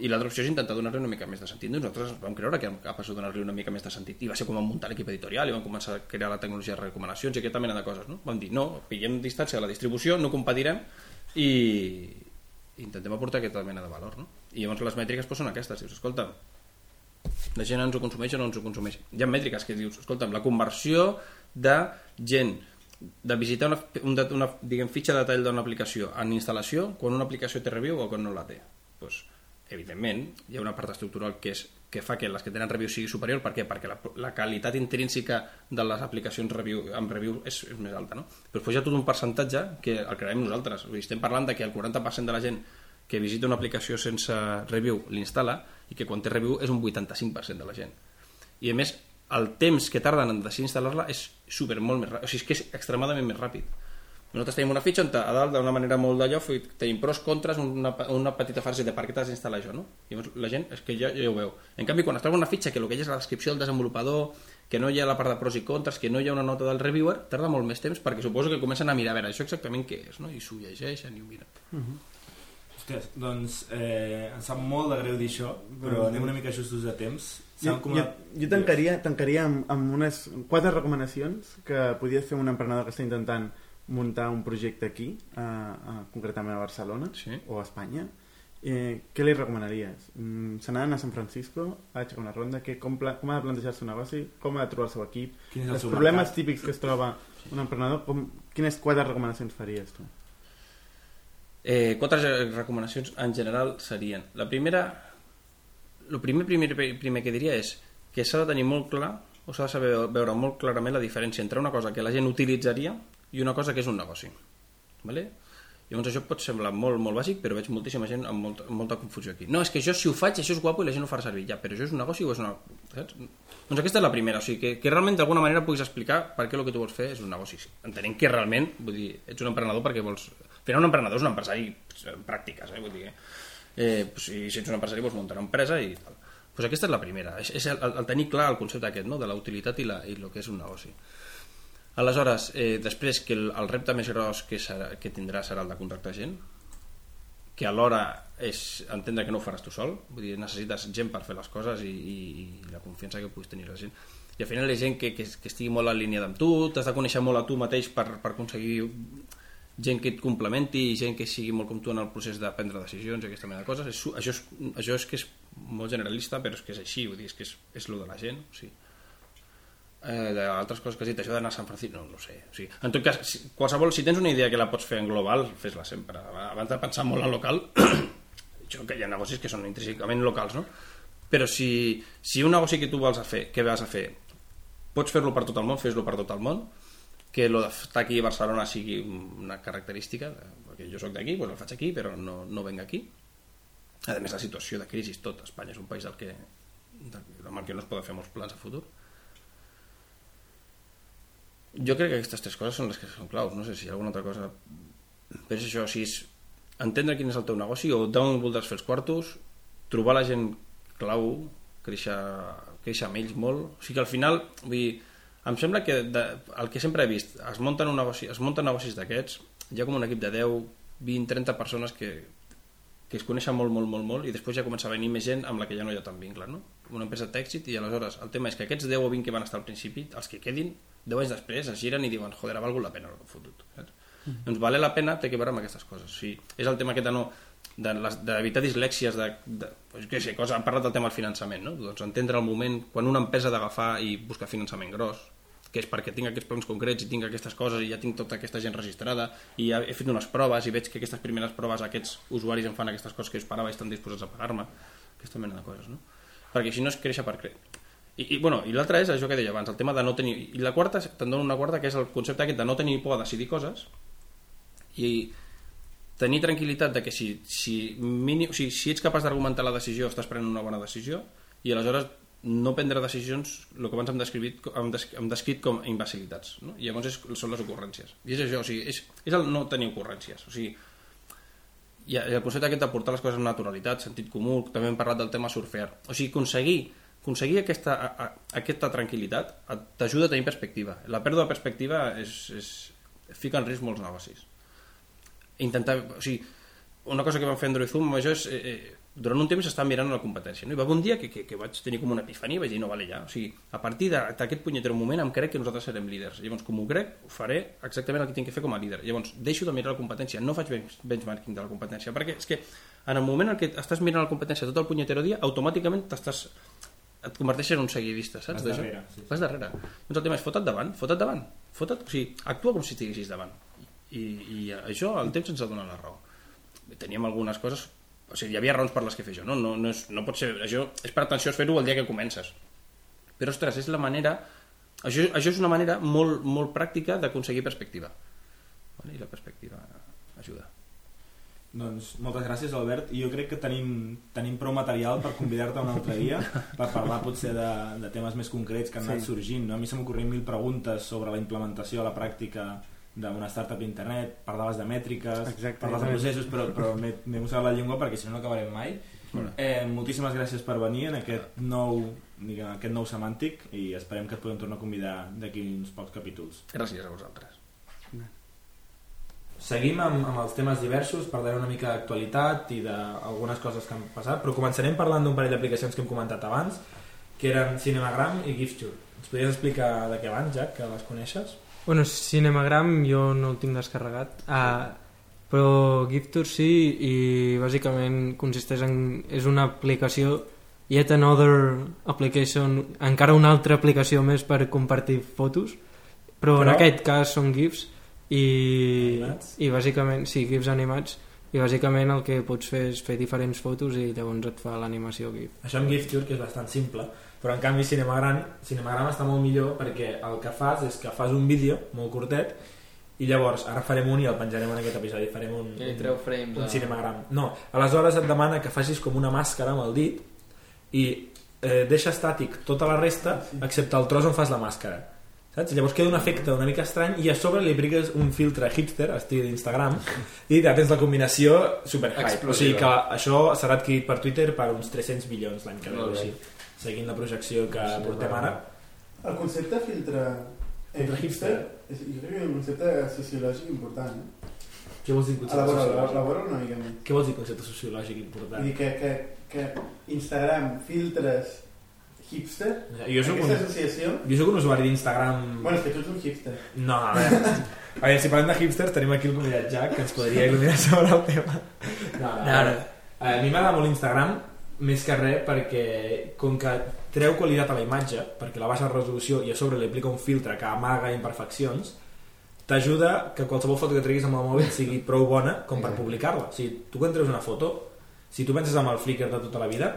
I l'altra opció és intentar donar-li una mica més de sentit. Doncs Nosaltres vam creure que érem capaços de donar-li una mica més de sentit. I va ser com vam muntar l'equip editorial i vam començar a crear la tecnologia de recomanacions i aquesta mena de coses. No? Vam dir, no, pillem distància de la distribució, no competirem i intentem aportar aquesta mena de valor. No? I llavors les mètriques doncs, són aquestes. Dius, escolta, la gent ens ho consumeix o no ens ho consumeix. Hi ha mètriques que dius, escolta'm, la conversió de gent de visitar una, una, una diguem, fitxa de detall d'una aplicació en instal·lació quan una aplicació té review o quan no la té. Pues, evidentment, hi ha una part estructural que, és, que fa que les que tenen review sigui superior. Per què? Perquè la, la qualitat intrínseca de les aplicacions review, amb review és, és més alta. No? Però després hi ha tot un percentatge que el crearem nosaltres. Vull dir, estem parlant de que el 40% de la gent que visita una aplicació sense review l'instal·la i que quan té review és un 85% de la gent. I a més, el temps que tarden en decidir instal·lar-la és super molt més ràpid, o sigui, és que és extremadament més ràpid. Nosaltres tenim una fitxa on a dalt d'una manera molt d'allò tenim pros, contres, una, una petita frase de per què t'has d'instal·lar això, no? I llavors la gent és que ja, ja ho veu. En canvi, quan es troba una fitxa que el que hi ha és la descripció del desenvolupador, que no hi ha la part de pros i contres, que no hi ha una nota del reviewer, tarda molt més temps perquè suposo que comencen a mirar a veure això exactament què és, no? I s'ho llegeixen i ho miren. Hòsties, doncs eh, em sap molt de greu dir això, però anem una mica justos de temps. Jo, jo, jo tancaria, tancaria amb, amb unes quatre recomanacions que podria fer un emprenedor que està intentant muntar un projecte aquí, a, a, concretament a Barcelona Sí. o a Espanya. Eh, què li recomanaries? Mm, Se n'ha d'anar a San Francisco a aixecar una ronda? Que, com, com ha de plantejar-se un negoci? Com ha de trobar el seu equip? Quin és el Els seu problemes mercat? típics que es troba un emprenedor, com, quines quatre recomanacions faries tu? Eh, quatre recomanacions en general serien la primera el primer, primer, primer que diria és que s'ha de tenir molt clar o s'ha de saber veure molt clarament la diferència entre una cosa que la gent utilitzaria i una cosa que és un negoci vale? llavors això pot semblar molt, molt bàsic però veig moltíssima gent amb molta, amb molta confusió aquí no, és que això si ho faig això és guapo i la gent ho farà servir ja, però això és un negoci o és una... Saps? doncs aquesta és la primera o sigui, que, que realment d'alguna manera puguis explicar per què el que tu vols fer és un negoci entenent que realment vull dir, ets un emprenedor perquè vols final un emprenedor és un empresari en pràctiques eh? vull dir, eh, pues, si, si ets un empresari vols muntar una empresa i tal pues aquesta és la primera, és, és el, el, tenir clar el concepte aquest, no? de la utilitat i, la, i el que és un negoci. Aleshores, eh, després que el, el repte més gros que, serà, que tindrà serà el de contractar gent, que alhora és entendre que no ho faràs tu sol, vull dir, necessites gent per fer les coses i, i, i la confiança que puguis tenir la gent. I al final és gent que, que, que estigui molt alineada amb tu, t'has de conèixer molt a tu mateix per, per aconseguir gent que et complementi i gent que sigui molt com tu en el procés de prendre decisions i aquesta mena de coses. És, això, és, això és que és molt generalista, però és que és així, vull dir, és que és, és lo de la gent. O sigui, eh, d'altres coses que has dit, això d'anar a San Francisco, no, no sé. O sigui, en tot cas, si, qualsevol, si tens una idea que la pots fer en global, fes-la sempre. Abans de pensar molt en local, <clears throat> això que hi ha negocis que són intrínsecament locals, no? Però si, si un negoci que tu vols a fer, que vas a fer, pots fer-lo per tot el món, fes-lo per tot el món, que lo d'estar aquí a Barcelona sigui una característica, perquè jo sóc d'aquí, doncs el faig aquí, però no, no venc aquí. A més, la situació de crisi, tot Espanya és un país del que, del, amb el que no es poden fer molts plans a futur. Jo crec que aquestes tres coses són les que són claus, no sé si hi ha alguna altra cosa... Però és això, si és entendre quin és el teu negoci o d'on voldràs fer els quartos, trobar la gent clau, créixer, créixer amb ells molt. O sigui que al final, vull dir, em sembla que de, el que sempre he vist, es munten, un negoci, es munten negocis d'aquests, hi ha com un equip de 10, 20, 30 persones que, que es coneixen molt, molt, molt, molt i després ja comença a venir més gent amb la que ja no hi ha tant vincle, no? Una empresa d'èxit i aleshores el tema és que aquests 10 o 20 que van estar al principi, els que quedin, 10 anys després es giren i diuen, joder, ha valgut la pena el fotut. Saps? Mm. Doncs vale la pena, té que veure amb aquestes coses. O sigui, és el tema aquest de no d'evitar dislèxies de, de pues, què sé, cosa, han parlat del tema del finançament no? doncs entendre el moment quan una empresa ha d'agafar i buscar finançament gros que és perquè tinc aquests plans concrets i tinc aquestes coses i ja tinc tota aquesta gent registrada i ja he fet unes proves i veig que aquestes primeres proves aquests usuaris em fan aquestes coses que jo esperava i estan disposats a pagar-me aquesta mena de coses no? Perquè si no es créixer per cre... I, i, bueno, i l'altra és això que deia abans, el tema de no tenir... I la quarta, te'n dono una quarta, que és el concepte aquest de no tenir por a decidir coses i tenir tranquil·litat de que si, si, mínim, o sigui, si ets capaç d'argumentar la decisió estàs prenent una bona decisió i aleshores no prendre decisions el que abans hem descrit, hem des, hem descrit com imbecilitats no? i llavors és, són les ocurrències i és això, o sigui, és, és el no tenir ocurrències o sigui, i el concepte aquest de portar les coses amb naturalitat, sentit comú també hem parlat del tema surfear o sigui, aconseguir aconseguir aquesta, a, a, aquesta tranquil·litat t'ajuda a tenir perspectiva. La pèrdua de perspectiva és, és, fica en risc molts negocis. Intentar, o sigui, una cosa que vam fer Android Zoom això és, eh, eh, durant un temps estava mirant la competència, no? i va haver un dia que, que, que vaig tenir com una epifania i vaig dir, no, vale, ja, o sigui, a partir d'aquest punyetero moment em crec que nosaltres serem líders, llavors com ho crec, ho faré exactament el que tinc que fer com a líder, llavors deixo de mirar la competència, no faig benchmarking de la competència, perquè és que en el moment en què estàs mirant la competència tot el punyetero dia, automàticament t'estàs et converteixes en un seguidista, saps? Vas darrere, sí, sí. Vas darrere. Doncs el tema és fota't davant, fota't davant. Fota't, o sigui, actua com si estiguessis davant. I, I això el temps ens ha donat la raó. Teníem algunes coses... O sigui, hi havia raons per les que fer això, no? No, no, és, no pot ser... Això és per atenció fer-ho el dia que comences. Però, ostres, és la manera... Això, això és una manera molt, molt pràctica d'aconseguir perspectiva. Vale? I la perspectiva ajuda. Doncs moltes gràcies, Albert. I jo crec que tenim, tenim prou material per convidar-te un altre dia per parlar potser de, de temes més concrets que han anat Sí. sorgint. No? A mi se m'ocorren mil preguntes sobre la implementació a la pràctica d'una startup d'internet, parlaves de mètriques, Exacte, parlaves de processos, però, però m'he mossegat la llengua perquè si no no acabarem mai. Bueno. Eh, moltíssimes gràcies per venir en aquest nou, diguem, aquest nou semàntic i esperem que et podem tornar a convidar d'aquí uns pocs capítols. Gràcies a vosaltres. Seguim amb, amb els temes diversos, parlarem una mica d'actualitat i d'algunes coses que han passat, però començarem parlant d'un parell d'aplicacions que hem comentat abans, que eren Cinemagram i Gifture. Ens podries explicar de què van, Jack, que les coneixes? Bueno, Cinemagram jo no el tinc descarregat, ah, però Giftur sí i bàsicament consisteix en... és una aplicació yet another application, encara una altra aplicació més per compartir fotos, però, però... en aquest cas són GIFs i, Animats? i bàsicament, sí, GIFs animats i bàsicament el que pots fer és fer diferents fotos i llavors et fa l'animació GIF. Això amb Gifture, que és bastant simple, però en canvi Cinemagram, Cinemagram està molt millor perquè el que fas és que fas un vídeo molt curtet i llavors, ara farem un i el penjarem en aquest episodi, farem un, I treu frames un a- cinemagram. No, aleshores et demana que facis com una màscara amb el dit i eh, deixa estàtic tota la resta excepte el tros on fas la màscara. Saps? Llavors queda un efecte una mica estrany i a sobre li apliques un filtre hipster, estil d'Instagram, i ja tens la combinació super hype. O sigui que això serà adquirit per Twitter per uns 300 milions l'any que ve, Molt o bé. Seguint la projecció que portem ara. El concepte filtre eh, Filtre hipster, és, jo crec que és un concepte sociològic important. Eh? Què vols dir concepte Elabora, sociològic? elabora una mica més. Què vols dir concepte sociològic Vull important? dir que, que, que Instagram filtres hipster, Jo soc, aquesta un, associació... jo soc un usuari d'Instagram Bueno, és que tu ets un hipster. No, a veure, a veure, si parlem de hipsters tenim aquí el convidat Jack que ens podria il·luminar sobre el tema no, no, No, no. A mi m'agrada molt l'Instagram més que res perquè com que treu qualitat a la imatge perquè la baixa resolució i a sobre li aplica un filtre que amaga imperfeccions t'ajuda que qualsevol foto que treguis amb el mòbil sigui prou bona com per publicar-la o sigui, tu quan treus una foto si tu penses amb el Flickr de tota la vida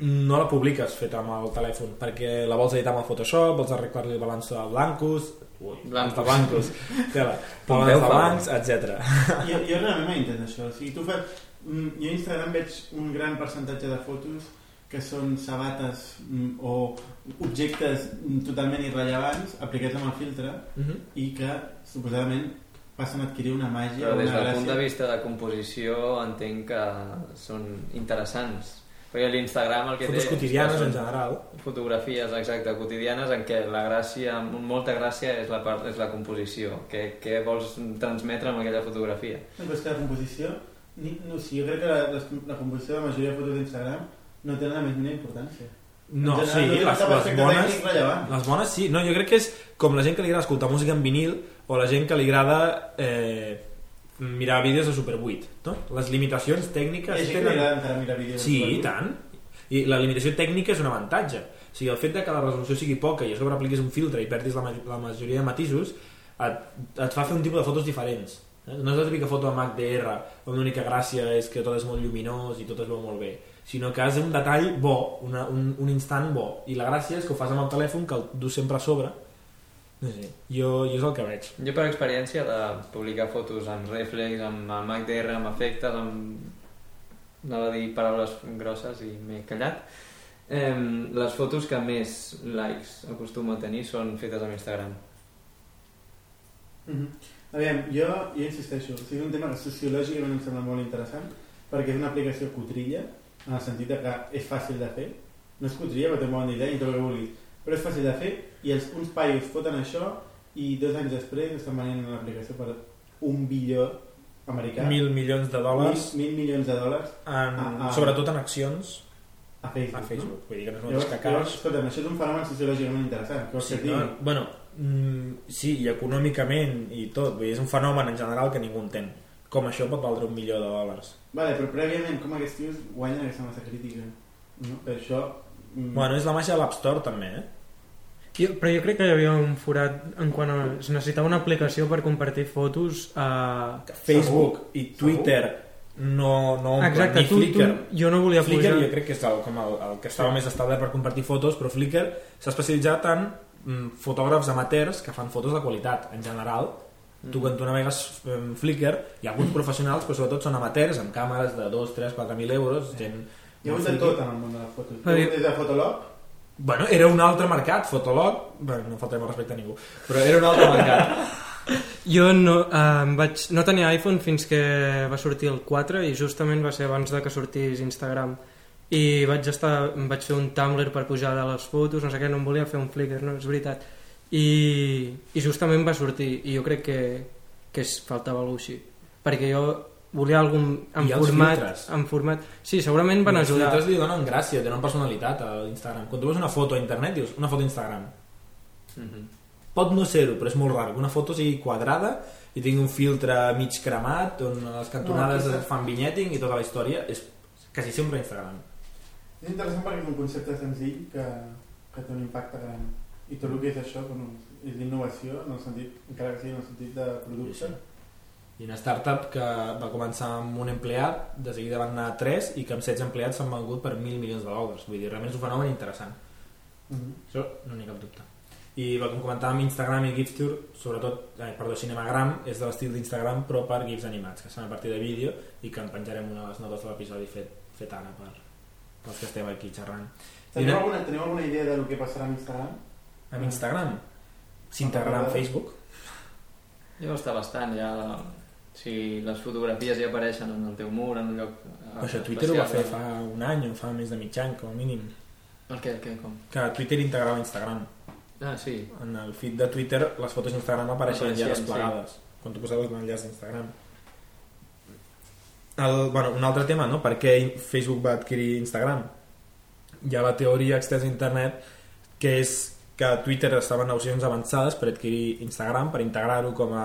no la publiques feta amb el telèfon perquè la vols editar amb el Photoshop, vols arreglar-li el balanç de blancos, ui, Blancos. de blancos, tela, balanç de blancs, etc. Jo, jo realment m'he entès això. O sigui, tu fas... mm, Jo a Instagram veig un gran percentatge de fotos que són sabates mm, o objectes mm, totalment irrellevants aplicats amb el filtre Uh -huh. i que suposadament passen a adquirir una màgia Però des una del punt de gràcia. vista de composició entenc que són interessants. Perquè l'Instagram el que Fotos té... quotidianes són en general. Fotografies, exacte, quotidianes en què la gràcia, amb molta gràcia, és la, part, és la composició. Què, què vols transmetre amb aquella fotografia? No, però és que la composició... Ni, no, sigui, jo crec que la, la, la composició de la majoria de fotos d'Instagram no tenen la més mínima importància. No, En sí, general, no les, les bones... Les bones sí, no, jo crec que és com la gent que li agrada escoltar música en vinil o la gent que li agrada eh, mirar vídeos de Super 8, no? Les limitacions Hi tècniques ha gent que tenen... encara mirar vídeos. Sí, i tant. I la limitació tècnica és un avantatge. O sigui, el fet de que la resolució sigui poca i a sobre apliquis un filtre i perdis la, ma la majoria de matisos et, et fa fer un tipus de fotos diferents. No és la típica foto amb HDR on l'única gràcia és que tot és molt lluminós i tot es veu molt bé, sinó que has un detall bo, una, un, un instant bo. I la gràcia és que ho fas amb el telèfon, que el dus sempre a sobre. No sé, jo, jo és el que veig. Jo per experiència de publicar fotos amb reflex, amb, amb HDR, amb efectes, amb... anava a dir paraules grosses i m'he callat. Eh, les fotos que més likes acostumo a tenir són fetes amb Instagram. Mm -hmm. Aviam, jo, jo insisteixo, o sigui, un tema que sociològicament em sembla molt interessant perquè és una aplicació cotrilla en el sentit que és fàcil de fer no és cotrilla però té un bon disseny i tot el que vulguis però és fàcil de fer i els, uns paios foten això i dos anys després estan venint l'aplicació per un bilió americà Mil milions de dòlars, mil, mil milions de dòlars en, Ah, ah. sobretot en accions a Facebook, a Facebook. Vull dir que no és no? només Llavors, escolta'm, això és un fenomen sociològicament interessant Sí, que digui? no, bueno, mm, sí, i econòmicament i tot, vull dir, és un fenomen en general que ningú entén. Com això pot valdre un milió de dòlars? Vale, però prèviament, com aquests tios guanyen aquesta massa crítica? No? Per això... mm, Bueno, és la màgia de l'App Store també, eh? Jo, però jo crec que hi havia un forat en quant a... Es necessitava una aplicació per compartir fotos a... Facebook i Twitter no, no omplen, Exacte, ni tu, tu, Flickr. jo no volia Flickr pujar... jo crec que és el, com el, el que estava més establert per compartir fotos, però Flickr s'ha especialitzat en fotògrafs amateurs que fan fotos de qualitat, en general. Tu quan tu navegues en Flickr, hi ha alguns professionals, però sobretot són amateurs, amb càmeres de 2, 3, 4.000 euros, gent... Hi ha hagut de tot en el món de les fotos. Ah, Des de Fotolog, Bueno, era un altre mercat, Fotolog, bueno, no faltarem el respecte a ningú, però era un altre mercat. <laughs> Jo no, eh, vaig, no tenia iPhone fins que va sortir el 4 i justament va ser abans de que sortís Instagram i vaig estar, em vaig fer un Tumblr per pujar de les fotos, no sé què, no em volia fer un Flickr, no, és veritat i, i justament va sortir i jo crec que, que es faltava alguna així perquè jo volia algun en I els format, en format sí, segurament van Els ajudar filtres li donen gràcia, tenen personalitat a l'Instagram. Quan tu veus una foto a internet, dius, una foto a Instagram. Mhm. Pot no ser-ho, però és molt raro que una foto sigui quadrada i tingui un filtre mig cremat on les cantonades No, aquí fan vignetting i tota la història és quasi sempre a Instagram. És interessant perquè és un concepte senzill que, que té un impacte gran. I tot el que és això bueno, és d'innovació, en el sentit, encara que sigui en el sentit de producte. Sí, sí. I una startup que va començar amb un empleat, de seguida van anar a 3 i que amb 16 empleats s'han vengut per 1.000 milions de dòlars. Vull dir, realment és un fenomen interessant. Mhm. Això no n'hi ha cap dubte. I com comentàvem, Instagram i Gipsture, sobretot, eh, perdó, Cinemagram, és de l'estil d'Instagram però per GIFs animats, que són a partir de vídeo i que en penjarem una de les notes de l'episodi fet, fet ara per, pels que estem aquí xerrant. Teniu, alguna, teniu alguna idea del que passarà amb Instagram? Amb Instagram s'integrarà amb Facebook. Jo està bastant, ja... Si les fotografies ja apareixen en el teu mur, en un lloc... Però això Twitter ho va fer especial, fa un any o fa més de mig any, com a mínim. El què, el què, com? Que Twitter integrava Instagram. Ah, sí. En el feed de Twitter les fotos d'Instagram apareixen ja desplegades. Quan tu posaves l'enllaç d'Instagram. El, bueno, un altre tema, no? Per què Facebook va adquirir Instagram? Hi ha la teoria extensa a internet que és que Twitter estava en negociacions avançades per adquirir Instagram, per integrar-ho com a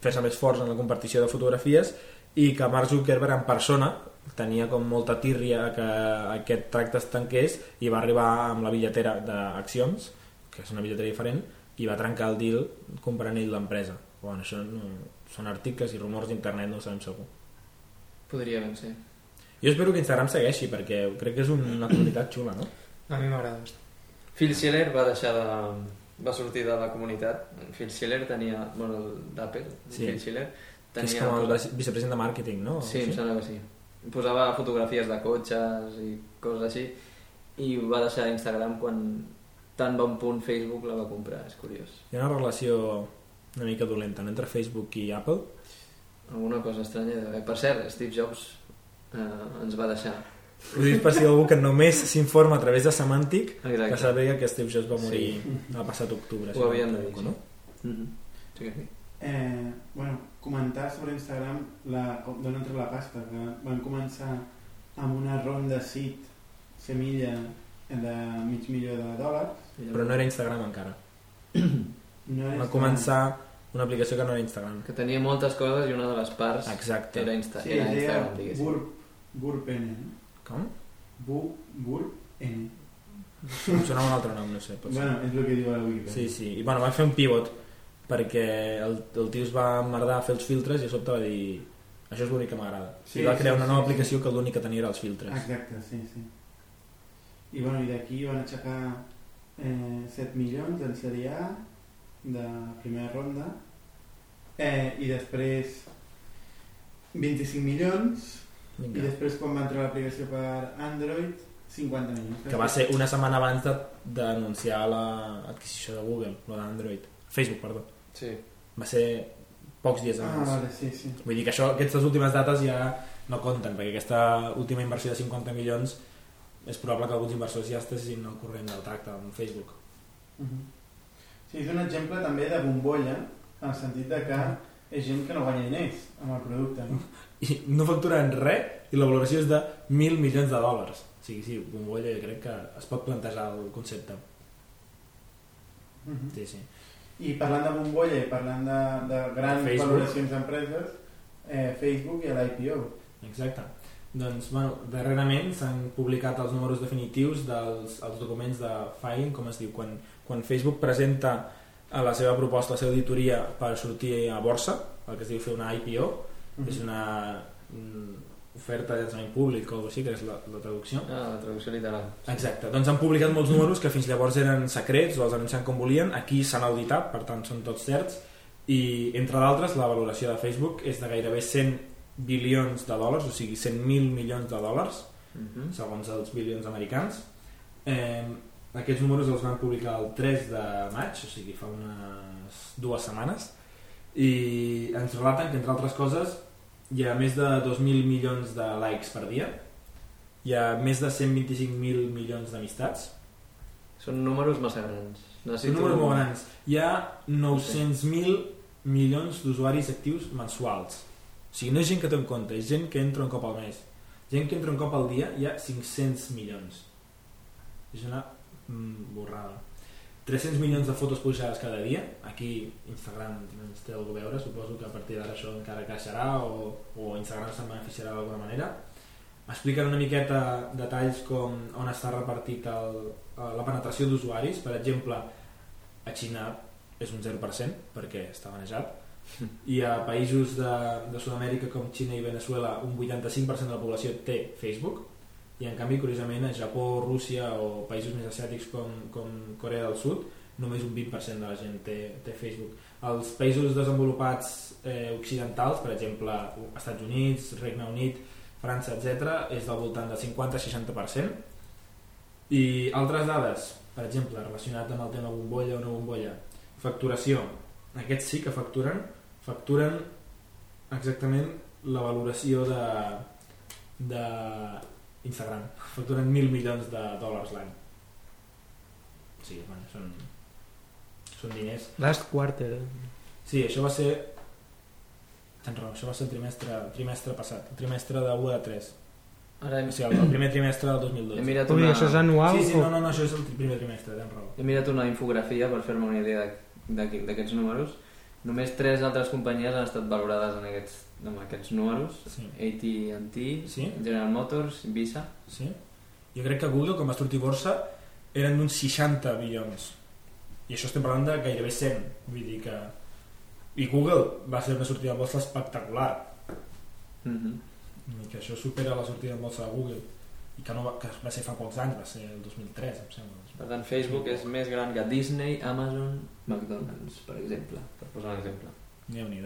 fer-se més forts en la compartició de fotografies i que Mark Zuckerberg en persona tenia com molta tírria que aquest tracte es tanqués i va arribar amb la bitlletera d'accions que és una bitlletera diferent i va trencar el deal comprant ell l'empresa bueno, això no, són articles i rumors d'internet no ho sabem segur Podria ben ser. Jo espero que Instagram segueixi, perquè crec que és una comunitat xula, no? A mi m'agrada bastant. Phil Schiller va deixar de... va sortir de la comunitat. Phil Schiller tenia... bueno, d'Apple, Sí. Phil Schiller, Que és tenia... com el vice- vicepresident de màrqueting, no? Sí, em sembla que sí. Posava fotografies de cotxes i coses així i va deixar Instagram quan tant va un punt Facebook la va comprar, és curiós. Hi ha una relació una mica dolenta no? entre Facebook i Apple. Alguna cosa estranya de Per cert, Steve Jobs eh, ens va deixar. Ho dic per si algú que només s'informa a través de Semàntic que Exacte. sàpiga que Steve Jobs va morir el passat octubre. Ho havien de dir, m'equivoco, no? Mm -hmm. sí que sí. Eh, bueno, comentar sobre Instagram la, d'on entra la pasta, que van començar amb una ronda seed semilla de mig milió de dòlars. Però no era Instagram encara. No era Va començar una aplicació que no era Instagram. Que tenia moltes coses i una de les parts Exacte. era, Insta Sí, era Instagram, diguéssim. Burp, Burp N, no? Com? Bu, Burp N. Em sonava un altre nom, no sé. Pot ser. Bueno, és el que diu la Wikipedia. Sí, sí. I bueno, van fer un pivot perquè el, el tio es va emmerdar a fer els filtres i a sobte va dir això és l'únic que m'agrada. Sí, I va crear sí, una sí, nova sí. aplicació que l'únic que tenia era els filtres. Exacte, sí, sí. I bueno, i d'aquí van aixecar eh, 7 milions en Sèrie A de primera ronda eh, i després 25 milions i Vinga. després quan va entrar l'aplicació per Android 50 milions. Que va ser una setmana abans de- d'anunciar l'adquisició de Google, lo d'Android. Facebook, perdó. Sí. Va ser pocs dies Ah, abans. vale, sí, sí. Vull dir que això, aquestes últimes dates ja no compten, perquè aquesta última inversió de 50 milions és probable que alguns inversors ja estessin al corrent del tracte amb Facebook. Uh -huh. Sí, és un exemple també de bombolla en el sentit de que és gent que no guanya diners amb el producte. No? I no facturen res i la valoració és de 1.000 milions de dòlars. O sigui, sí, bombolla jo crec que es pot plantejar el concepte. Uh -huh. Sí, sí. I parlant de bombolla i parlant de, de grans Facebook. valoracions d'empreses, eh, Facebook i l'IPO. Exacte. Doncs, bueno, darrerament s'han publicat els números definitius dels els documents de filing, com es diu, quan, quan Facebook presenta a la seva proposta, la seva auditoria per sortir a borsa, el que es diu fer una IPO, Uh -huh. és una mm, oferta de llançament públic o així, que és la, la traducció. Ah, la traducció literal. Exacte, doncs han publicat molts números que fins llavors eren secrets o els anunciant com volien, aquí s'han auditat, per tant són tots certs, i entre d'altres la valoració de Facebook és de gairebé 100 bilions de dòlars, o sigui 100.000 milions de dòlars, Mm -hmm. segons els bilions americans. Eh, aquests números els van publicar el 3 de maig, o sigui fa unes dues setmanes, i ens relaten que entre altres coses hi ha més de 2.000 milions de likes per dia, hi ha més de 125.000 milions d'amistats, Són números massa grans. són números molt grans. Hi ha 900.000 milions d'usuaris actius mensuals. O sigui, no és gent que té en compte, és gent que entra un cop al mes. Gent que entra un cop al dia hi ha 500 milions. És una mm, borrada. 300 milions de fotos pujades cada dia. Aquí Instagram ens té alguna a veure, suposo que a partir d'ara això encara creixerà o, o Instagram se'n beneficiarà d'alguna manera. Expliquen una miqueta detalls com on està repartit el, la penetració d'usuaris. Per exemple, a Xina és un 0% perquè està manejat <laughs> i a països de, de Sud-amèrica com Xina i Venezuela un 85% de la població té Facebook i en canvi curiosament a Japó, Rússia o països més asiàtics com, com Corea del Sud només un 20% de la gent té, té Facebook. Els països desenvolupats eh, occidentals, per exemple Estats Units, Regne Unit França, etc és del voltant del 50-60% i altres dades per exemple, relacionat amb el tema bombolla o no bombolla. Facturació. Aquests sí que facturen. Facturen exactament la valoració de de Instagram. Facturen mil milions de dòlars l'any. O sigui, bueno, són són diners. Last quarter. sí, això va ser tens raó, això va ser el trimestre, trimestre passat el trimestre de 1 a 3 Ara hem, o sigui, el, primer trimestre del he 2012 mirat Ui, una... això és anual sí, sí, o... no, no, no, això és el primer trimestre tens raó. He mirat una infografia per fer-me una idea d'aquests números. Només tres altres companyies han estat valorades en aquests, amb aquests números. sí. AT&T, Sí. General Motors, Visa. Sí? Jo crec que Google, quan va sortir borsa, eren d'uns 60 bilions. I això estem parlant de gairebé 100. Vull dir que... I Google va ser una sortida a borsa espectacular. Mm -hmm. i que això supera la sortida en bolsa de Google i que, no va, que va ser fa pocs anys, va ser el 2003 em sembla Per tant, Facebook és més gran que Disney, Amazon, McDonald's, per exemple, per posar un exemple. déu nhi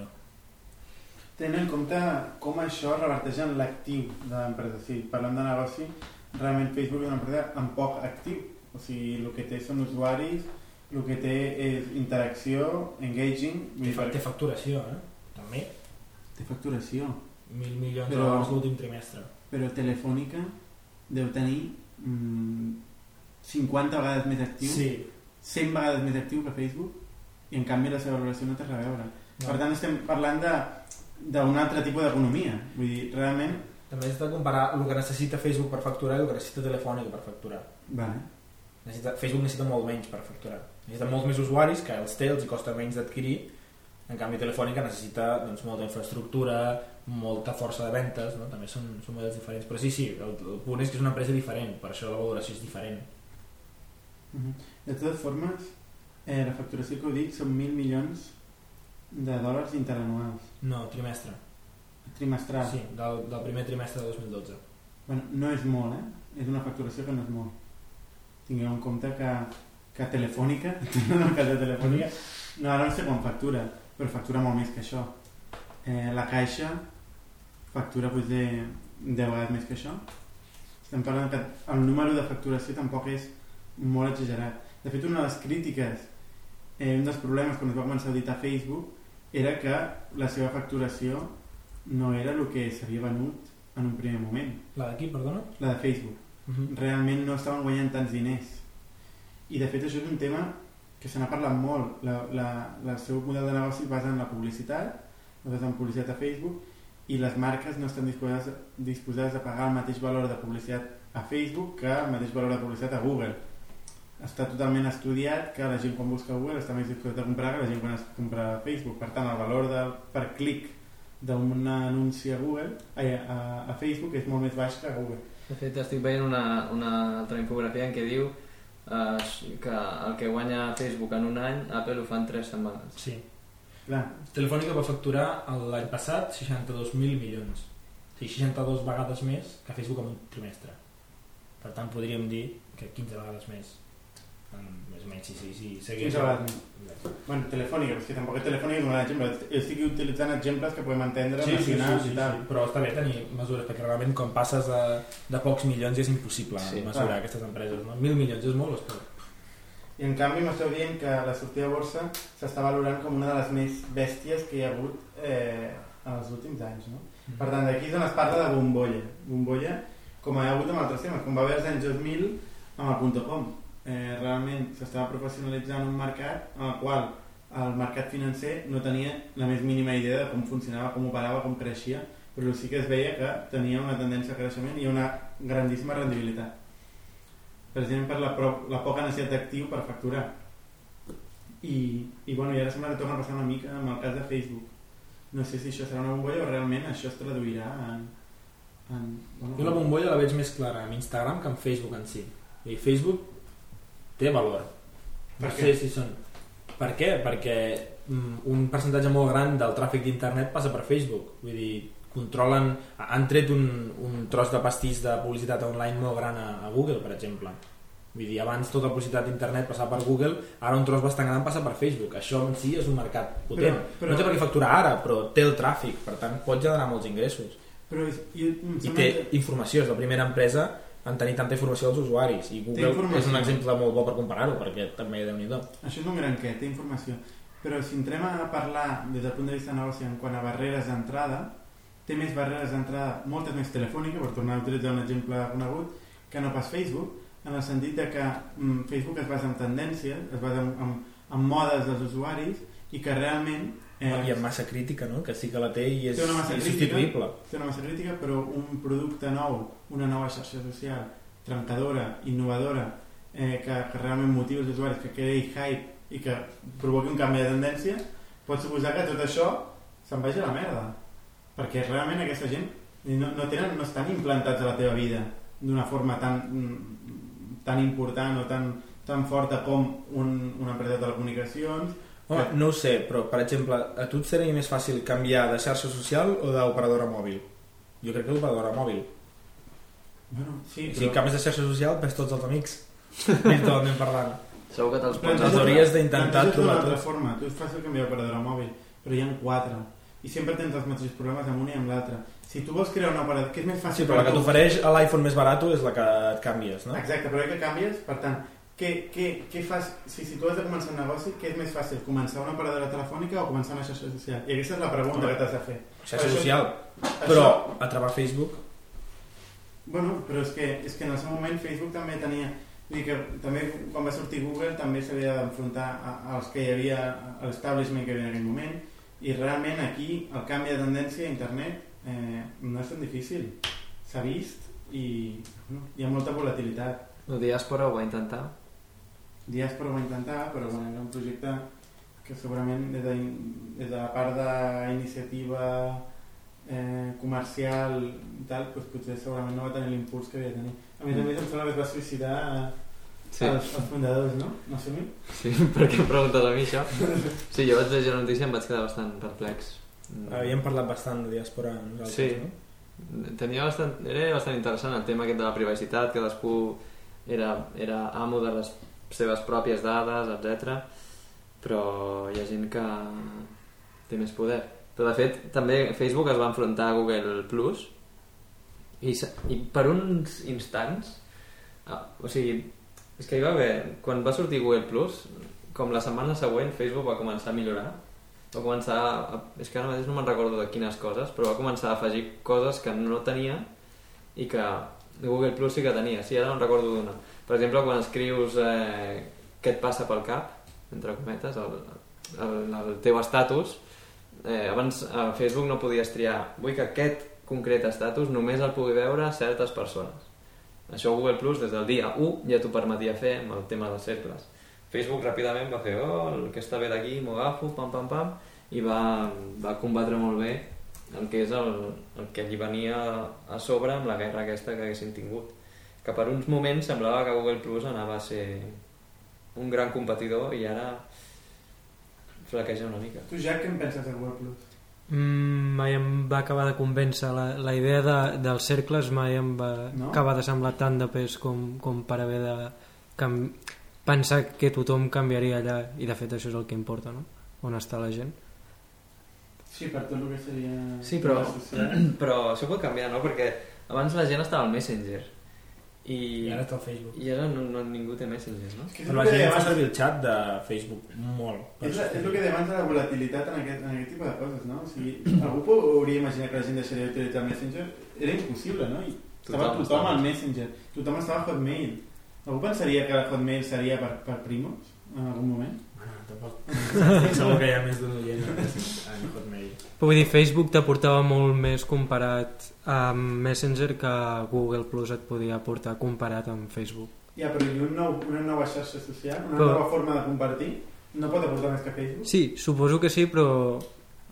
Tenint en compte com això reverteix en l'actiu de l'empresa. Si parlem de negoci, realment Facebook és una empresa amb poc actiu. O sigui, el que té són usuaris, el que té és interacció, engaging... té, fa- té facturació eh? també té facturació. mil milions Però- de dòlars l'últim trimestre Però Telefònica deu tenir mm, 50 vegades més actiu, sí, 100 vegades més actiu que Facebook, i en canvi la seva valoració no té res a veure. no. Per tant, estem parlant de d'un altre tipus d'economia. Vull dir, realment... també has de comparar el que necessita Facebook per facturar i el que necessita Telefònica per facturar Vale. necessita, Facebook necessita molt menys per facturar necessita molts més usuaris que els té els costa menys d'adquirir en canvi Telefònica necessita doncs, molta infraestructura molta força de ventes no? també són, són models diferents però sí, sí, el, el punt és que és una empresa diferent per això la valoració és diferent Mhm. De totes formes, eh, la facturació que heu dit són 1.000 milions de dòlars interanuals, no, trimestre trimestral. sí, del, del primer trimestre de 2012 Bueno, no és molt, eh? És una facturació que no és molt. Tingueu en compte que, que Telefònica, <laughs> el cas de Telefònica, no, ara no sé quan factura, però factura molt més que això. Eh, la Caixa factura doncs, de 10 vegades més que això. Estem parlant que el número de facturació tampoc és molt exagerat. De fet, una de les crítiques, eh, un dels problemes quan es va començar a editar Facebook, era que la seva facturació no era el que s'havia venut en un primer moment, la d'aquí, perdona? la de Facebook. Uh -huh. Realment no estaven guanyant tants diners. I de fet això és un tema que se n'ha parlat molt. La, la, el seu model de negoci basa en la publicitat, basa en publicitat a Facebook, i les marques no estan disposades, disposades a pagar el mateix valor de publicitat a Facebook que el mateix valor de publicitat a Google. Està totalment estudiat que la gent quan busca Google està més disposada a comprar que la gent quan es compra a Facebook. Per tant, el valor del, per clic d'un anunci a Google a, a, a Facebook és molt més baix que a Google. De fet, estic veient una, una altra infografia en què diu eh, que el que guanya Facebook en un any, Apple ho fa en 3 setmanes. sí. Clar, Telefònica va facturar l'any passat 62.000 milions o sigui, 62 vegades més que Facebook en un trimestre per tant podríem dir que 15 vegades més més o menys sí, sí, sí, segueix 15 vegades Bueno, telefònica, és que tampoc és telefònica és un exemple. Estic utilitzant exemples que podem entendre Sí, sí, sí, sí, i tal. sí, però està bé tenir mesures perquè realment quan passes de, de pocs milions és impossible Sí, mesurar clar. aquestes empreses no? mil milions és molt poc? I en canvi m'esteu dient que la sortida a borsa s'està valorant com una de les més bèsties que hi ha hagut eh, en els últims anys. No? Per tant, d'aquí és on es parla de bombolla. Bombolla, com hi ha hagut amb altres temes, com va haver als anys 2000 amb el .com. Eh, realment s'estava professionalitzant un mercat en el qual el mercat financer no tenia la més mínima idea de com funcionava, com operava, com creixia, però sí que es veia que tenia una tendència a creixement i una grandíssima rendibilitat. Precisament per la, la poca necessitat d'actiu per facturar. I, i, bueno, i ara sembla que torna a passar una mica amb el cas de Facebook. No sé si això serà una bombolla o realment això es traduirà en... en bueno, Jo la bombolla la veig més clara amb Instagram que amb Facebook en si. I Facebook té valor. Per No què? sé si són... Per què? Perquè mm, un percentatge molt gran del tràfic d'internet passa per Facebook. Vull dir, controlen... Han tret un, un tros de pastís de publicitat online molt gran a, a Google, per exemple. Vull dir, abans tota la publicitat d'internet passava per Google, ara un tros bastant gran passa per Facebook. Això en si és un mercat potent. Però- però- No té per què facturar ara, però té el tràfic, per tant pot generar molts ingressos. Però jo, I sembla té que- informació, és la primera empresa en tenir tanta informació dels usuaris. I Google és un exemple molt bo per comparar-ho perquè també déu nhi Això és un gran què, té informació. Però si entrem a parlar des del punt de vista de negoci en quant a barreres d'entrada, té més barreres d'entrada, moltes més telefònica, per tornar a utilitzar un exemple conegut, que no pas Facebook, en el sentit de que mm, Facebook es basa en tendències, es basa en, en, en modes dels usuaris i que realment eh, i amb massa crítica no? que sí que la té i és Té una massa insubstituïble té una massa crítica, però un producte nou, una nova xarxa social, trencadora, innovadora, eh, que, que realment motivi els usuaris, que creï hype i que provoqui un canvi de tendència, pot suposar que tot això se'n vagi a la merda. Perquè realment aquesta gent no, no, tenen, no estan implantats a la teva vida d'una forma tan, tan important o tan, tan forta com un, una empresa de telecomunicacions Home, no ho sé, però per exemple a tu et seria més fàcil canviar de xarxa social o d'operadora mòbil? Jo crec que l'operadora mòbil. Bueno, sí, Sí, si canvies de xarxa social, ves tots els amics. Virtualment parlant. Segur que te'ls Però pots... Els hauries d'intentar trobar altra tots. forma. Tu és fàcil canviar operadora mòbil, però hi ha quatre. I sempre tens els mateixos problemes amb una i amb l'altra. Si tu vols crear una operadora... Que és més fàcil Sí, però la que tu? t'ofereix a l'iPhone més barat és la que et canvies, no? Exacte, però que canvies, per tant, què, què, què fas, si, si tu has de començar un negoci, què és més fàcil, començar una operadora telefònica o començar una xarxa social? I aquesta és la pregunta que t'has de fer. Xarxa Això- social. Això- Però a través Facebook... Bueno, però és que, és que en el seu moment Facebook també tenia... Vull dir que també quan va sortir Google també s'havia d'enfrontar a- als que hi havia, a l'establishment que hi havia en aquell moment i realment aquí el canvi de tendència a internet eh, no és tan difícil. S'ha vist i bueno, hi ha molta volatilitat. La diàspora ho va intentar. Diàspora ho va intentar, però bueno, era un projecte que segurament des de, des de la part d'iniciativa eh, comercial i tal, doncs potser segurament no va tenir l'impuls que havia de tenir. A més a més, em sembla que es va suïcidar Sí. els, els fundadors, no? No sé mi? Sí, <laughs> per què em preguntes a mi això? <laughs> Sí, jo vaig llegir la notícia i em vaig quedar bastant perplex. Mm. Havíem parlat bastant de diàspora nosaltres, Sí. no? Tenia bastant, era bastant interessant el tema aquest de la privacitat, cadascú era, era amo de les seves pròpies dades, etc. Però hi ha gent que té més poder. Però de fet, també Facebook es va enfrontar a Google Plus i, i per uns instants, ah, o sigui, és que hi va haver, quan va sortir Google Plus, com la setmana següent Facebook va començar a millorar va començar a, és que ara mateix no me'n recordo de quines coses però va començar a afegir coses que no tenia i que Google Plus sí que tenia sí, ara no recordo d'una per exemple quan escrius eh, què et passa pel cap entre cometes el, el, el teu estatus eh, abans a Facebook no podies triar vull que aquest concret estatus només el pugui veure certes persones això Google Plus des del dia 1 ja t'ho permetia fer amb el tema dels cercles. Facebook ràpidament va fer oh, el que està bé d'aquí m'ho agafo, pam pam pam i va, va combatre molt bé el que és el, el que allí venia a sobre amb la guerra aquesta que haguessin tingut que per uns moments semblava que Google Plus anava a ser un gran competidor i ara flaqueja una mica Tu, Jack, què en penses de Google Plus? Mm, mai em va acabar de convèncer la, la idea de, dels cercles mai em va No? acabar de semblar tant de pes com, com per haver de cam... pensar que tothom canviaria allà i de fet això és el que importa no? on està la gent Sí, per tot el que seria... Sí, però- <clears throat> però això pot canviar, no? perquè abans la gent estava al Messenger i, I ara està al Facebook. i ara no, no, ningú té Messenger no? És que és Però el la que gent fa servir el xat de Facebook molt. És, la, és el que deia abans de la volatilitat en aquest, en aquest tipus de coses, no? O sigui, algú hauria imaginat que la gent deixaria d'utilitzar Messenger? Era impossible, no? I estava Tothom al Messenger. Tothom estava a Hotmail. Algú pensaria que Hotmail seria per, per primos en algun moment? Bueno, tampoc. Estic segur que hi ha més d'un oient en Hotmail. Però vull dir, Facebook t'aportava molt més comparat amb Messenger que Google Plus et podia aportar comparat amb Facebook. Ja, però i un nou, una nova xarxa social, una Però- nova forma de compartir, no pot aportar més que Facebook? Sí, suposo que sí, però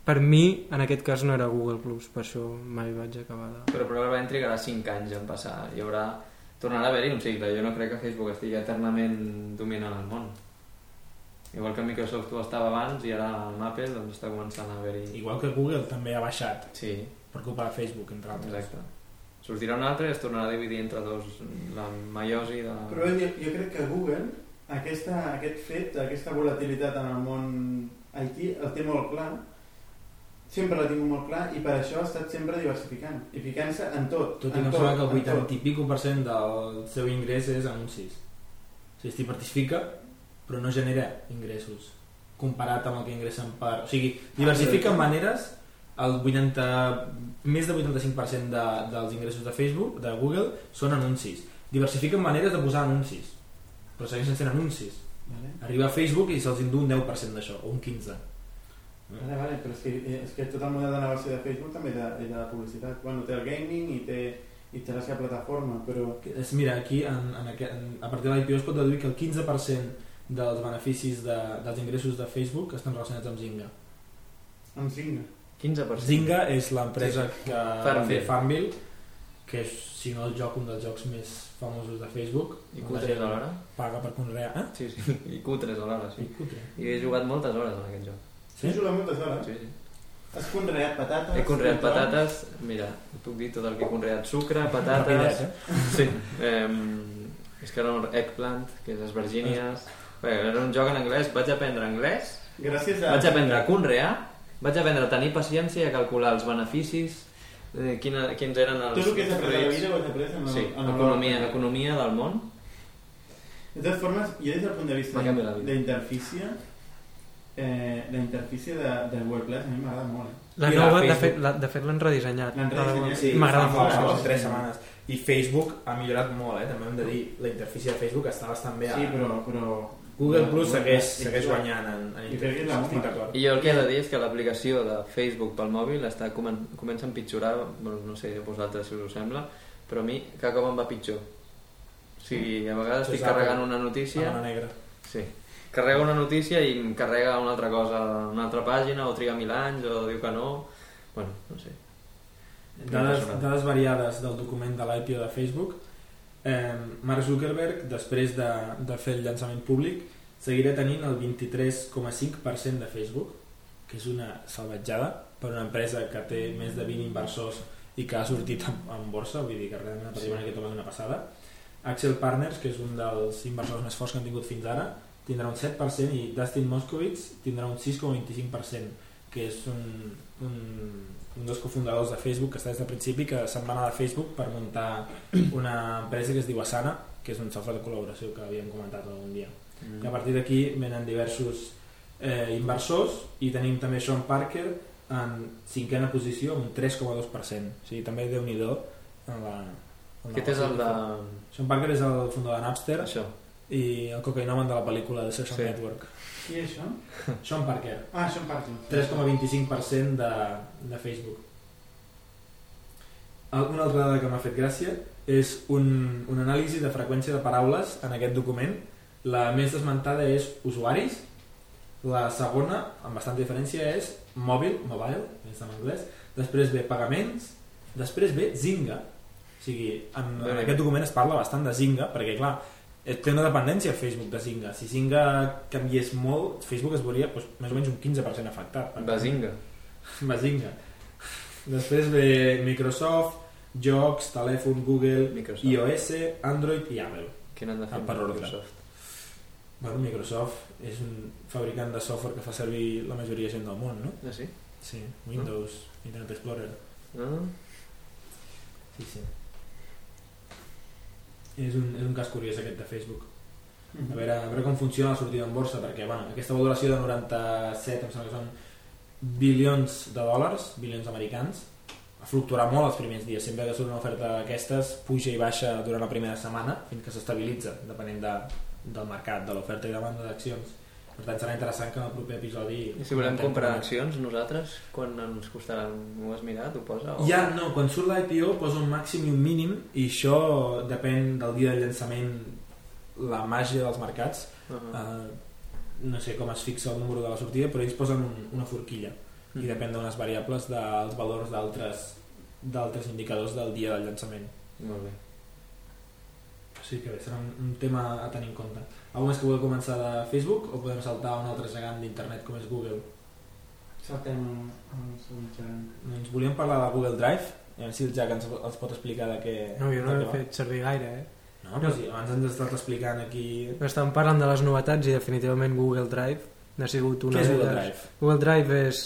per mi en aquest cas no era Google Plus, per això mai vaig acabar de... però probablement trigarà 5 anys en passar hi haurà, tornarà a haver-hi un cicle jo no crec que Facebook estigui eternament dominant el món igual que Microsoft ho estava abans i ara amb Apple doncs està començant a haver-hi Igual que Google també ha baixat sí, per culpa de Facebook, entre altres. exacte sortirà un altre i es tornarà a dividir entre dos la maiosi de... Però jo, jo crec que Google, aquesta, aquest fet, aquesta volatilitat en el món IT, el té molt clar, sempre l'ha tingut molt clar i per això ha estat sempre diversificant i ficant-se en tot. Tot i en que em sembla que el en tot. 80 i pico per cent del seu ingrés és anuncis. O sigui, s'hi participa, però no genera ingressos comparat amb el que ingressen per... O sigui, diversifica en maneres el 80, més del 85% de, dels ingressos de Facebook, de Google, són anuncis. Diversifica en maneres de posar anuncis, però segueixen sent anuncis. Vale. Arriba a Facebook i se'ls indú un 10% d'això, o un 15%. Vale, vale, però és que, eh, és que tot el model de negoci de Facebook també és de, és de publicitat. Bueno, té el gaming i té, i té la seva plataforma, però... Mira, aquí en, en aquest, en, a partir de l'IPO es pot deduir que el 15% dels beneficis de, dels ingressos de Facebook estan relacionats amb Zynga. Amb Zynga. 15%. Zynga és l'empresa que va Farmville. Farmville, que és, si no el joc, un dels jocs més famosos de Facebook. I La Q3 gent alhora? Paga per conrear. Eh? Sí, sí. <laughs> I Q3 alhora, sí. I cutre. I he jugat moltes hores en aquest joc. Sí? He jugat moltes hores. Sí, sí. Has conreat patates? He conreat patates, mira, et puc dir tot el que he conreat, sucre, patates... Rapidet, eh? Sí, eh, és que era un eggplant, que és esvergínies... Bé, era un joc en anglès, vaig aprendre anglès, Gràcies a... vaig aprendre a conrear, vaig aprendre a tenir paciència i a calcular els beneficis, eh, quina, quins eren els... Tot el que has après a la vida ho has après en el, Sí, en economia, economia del món. De totes formes, jo des del punt de vista d'interfície, eh, la interfície de, del Google Plus a mi m'agrada molt. Eh? La I la nova, de fet, la, de fet l'han redissenyat. L'han redissenyat, Sí, M'agrada molt. fa tres setmanes. I Facebook ha millorat molt, eh? també hem de dir. La interfície de Facebook està bastant bé. Sí, però... però Google Plus segueix, segueix guanyant en, en I crec que és la Estic bomba. d'acord. I jo el que he de dir és que l'aplicació de Facebook pel mòbil està comen comença a empitjorar, bueno, no sé vosaltres si us ho sembla, però a mi cada cop em va pitjor. O sigui, a vegades estic carregant una notícia... La negra. Sí. Carrega una notícia i em carrega una altra cosa, una altra pàgina, o triga mil anys, o diu que no... Bueno, no sé. Dades, dades variades del document de l'IPO de Facebook. Eh, Mark Zuckerberg, després de, de fer el llançament públic, seguirà tenint el 23,5% de Facebook, que és una salvatjada per una empresa que té més de 20 inversors i que ha sortit en, en borsa, vull dir que realment el patrimoni que toma és una passada. Axel Partners, que és un dels inversors més forts que han tingut fins ara, tindrà un 7% i Dustin Moskovitz tindrà un 6,25%, que és un, un, un dels cofundadors de Facebook que està des del principi, que se'n va anar de Facebook per muntar una empresa que es diu Asana, que és un software de col·laboració que havíem comentat algun dia. Mm. I a partir d'aquí venen diversos eh, inversors i tenim també Sean Parker en cinquena posició amb un 3,2%. O sigui, també déu nhi en la... En la Aquest és el de... Sean Parker és el fundador de Napster Això. i el cocaïnomen de la pel·lícula de Social Sí. Network. Qui és això? <laughs> Sean Parker, Ah, Sean Parker. 3,25% de, de Facebook. Una altra dada que m'ha fet gràcia és un, un anàlisi de freqüència de paraules en aquest document. La més desmentada és usuaris, la segona, amb bastanta diferència, és mòbil, mobile, és en anglès, després ve pagaments, després ve Zynga. O sigui, en, en aquest document es parla bastant de Zynga, perquè clar, té una dependència Facebook de Zynga. Si Zynga canviés molt, Facebook es veuria doncs, més o menys un 15% afectat. Bazinga. Bazinga. <laughs> Després ve Microsoft, jocs, telèfon, Google, Microsoft. iOS, Android i Apple. Què n'han de fer Ah, per ordre. Microsoft? Bueno, Microsoft és un fabricant de software que fa servir la majoria de gent del món, no? Ah, sí? Sí, Windows, Internet Explorer. Ah, Sí, sí. És un, és un cas curiós aquest de Facebook. Mhm. A veure, a veure com funciona la sortida en borsa, perquè bueno, aquesta valoració de 97, em sembla que són bilions de dòlars, bilions americans, ha fluctuat molt els primers dies. Sempre que surt una oferta d'aquestes, puja i baixa durant la primera setmana, fins que s'estabilitza, depenent de, del mercat, de l'oferta i demanda d'accions. Per tant, serà interessant que en el proper episodi... I si volem comprar com- accions nosaltres, quan ens costarà? Ho has mirat? Ho posa? O... Ja, no, quan surt l'IPO posa un màxim i un mínim i això depèn del dia de llançament la màgia dels mercats Uh -huh. uh, no sé com es fixa el número de la sortida però ells posen un, una forquilla i Mm. depèn d'unes variables dels valors d'altres d'altres indicadors del dia del llançament Molt bé. Sí que bé, serà un, un tema a tenir en compte algú més que vulgui començar de Facebook o podem saltar a un altre gegant d'internet com és Google Saltem al segon gegant. doncs volíem parlar de Google Drive a veure si el Jack ens, els pot explicar de què No, jo no de l'he fet servir gaire, eh? no, però sí, abans ens has estat explicant aquí Estan parlant de les novetats i definitivament Google Drive ha sigut una què és Google. Drive? Google Drive és,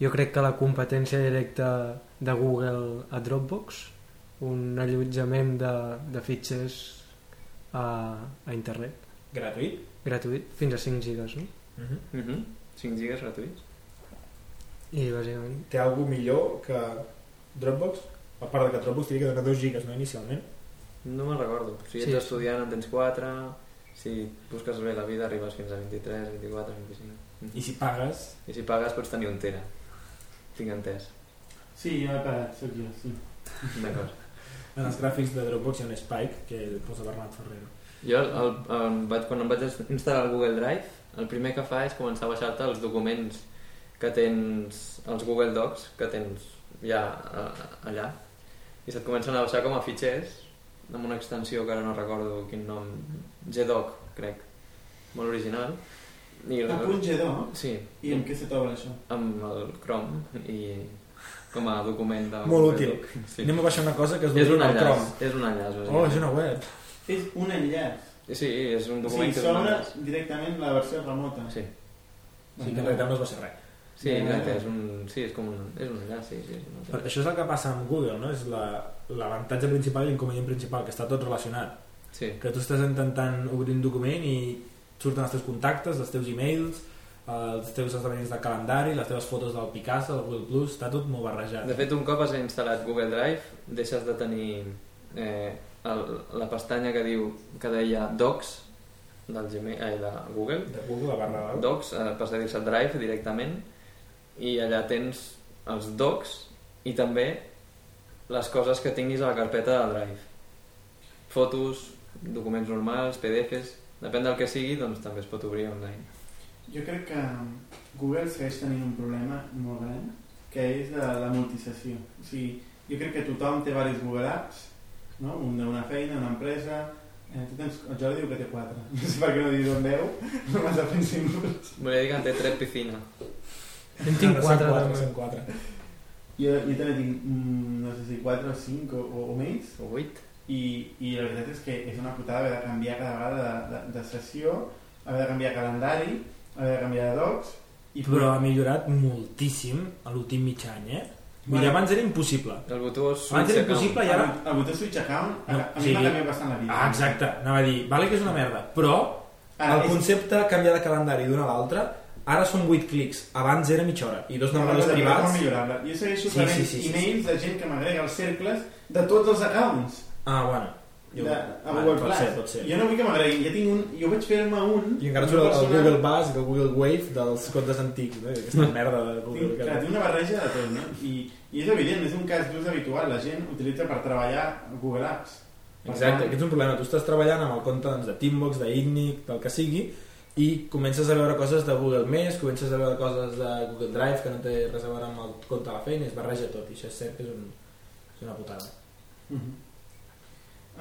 jo crec que la competència directa de Google a Dropbox, un allotjament de, de fitxers a, a internet, gratuït? gratuït, fins a 5 gigas, no? Uh -huh. Uh -huh. 5 gigas gratuïts? I bàsicament... té algú millor que Dropbox? A part de que Dropbox tenia que donar 2 gigas, no, inicialment? No me'n recordo. Si ets Sí. estudiant en tens 4, si busques bé la vida arribes fins a 23, 24, 25. I si pagues... I si pagues pots tenir un tera. Tinc entès. Sí, jo he pagat, sóc jo, sí. D'acord. En els gràfics de Dropbox hi ha un Spike que posa Bernat Ferrero. Jo, el, el, vaig, quan em vaig instal·lar el Google Drive, el primer que fa és començar a baixar-te els documents que tens, els Google Docs, que tens ja a, allà, i se't comencen a baixar com a fitxers, amb una extensió que ara no recordo quin nom, GDoc, crec, molt original, I A punt G2? Sí, I amb què se t'obre això? amb el Chrome i com a document de Molt útil. Sí. Anem a baixar una cosa que es És un enllaç, Chrome. és un enllaç. Oh, és una web. És un enllaç. Sí, és un document sigui, que és un enllaç. directament la versió remota. Sí, Sí, que en realitat no es va ser res. sí, exacte, és un, sí, és com un, és un enllaç, sí, sí. és un Però enllaç. això és el que passa amb Google, no? És la- l'avantatge principal i l'inconvenient principal, que està tot relacionat. Sí, Que tu estàs intentant obrir un document i surten els teus contactes, els teus e-mails, els teus esdeveniments de calendari, les teves fotos del Picasso, del Google Plus, està tot molt barrejat. De fet, un cop has instal·lat Google Drive, deixes de tenir eh, el, la pestanya que diu que deia Docs del Gmail, eh, de Google, De Google, la barra dalt. Docs, eh, passa a dir-se Drive directament, i allà tens els Docs i també les coses que tinguis a la carpeta de Drive. Fotos, documents normals, PDFs, depèn del que sigui, doncs també es pot obrir online. Jo crec que Google segueix tenint un problema molt gran, que és de la multisessió. O sigui, jo crec que tothom té diversos Google Apps, no? un d'una feina, una empresa... Eh, tu tens, el Jordi diu que té quatre. <laughs> No sé per què no dius on veu, <laughs> no m'has de fer símbols. Volia dir que en té tres piscina. En tinc quatre, també. Són quatre. Jo, jo també tinc, mm, no sé si quatre o cinc o, o, o menys, O vuit. i, i la veritat és que és una putada haver de canviar cada vegada de, de, de sessió, haver de canviar calendari, haver de canviar de docs, i Però ha millorat moltíssim a l'últim mig any, eh? Vull dir, Bueno. abans era impossible. El botó Abans switch era account. impossible i ara... El, el botó Switch Account a, No, a mi sí. m'ha canviat bastant la vida. Ah, exacte. Anava a dir, vale que és una merda, però Ara, el és, concepte de canviar de calendari d'una a l'altra ara són 8 clics, abans era mitja hora i dos no, navegadors no, privats. Jo segueixo Sí, sí, sí, sí, e-mails de gent que m'agrega als cercles de tots els accounts ah, bueno jo, a bueno, Google pot Plus. ser, pot ser Jo no vull que m'agreguin, ja tinc un, jo vaig fer-me un... i encara surt el, persona- Google Buzz i el Google Wave dels comptes antics no? aquesta merda de Google Tinc, clar, tinc una barreja de tot, no? I, I és evident, és un cas d'ús habitual. La gent utilitza per treballar Google Apps. Per Exacte, tant, aquest és un problema. Tu estàs treballant amb el compte doncs, de Teambox, d'Ignic, del que sigui, i comences a veure coses de Google Més, comences a veure coses de Google Drive que no té res a veure amb el compte de la feina, es barreja tot, i això és cert que és, un, és una putada. Mhm.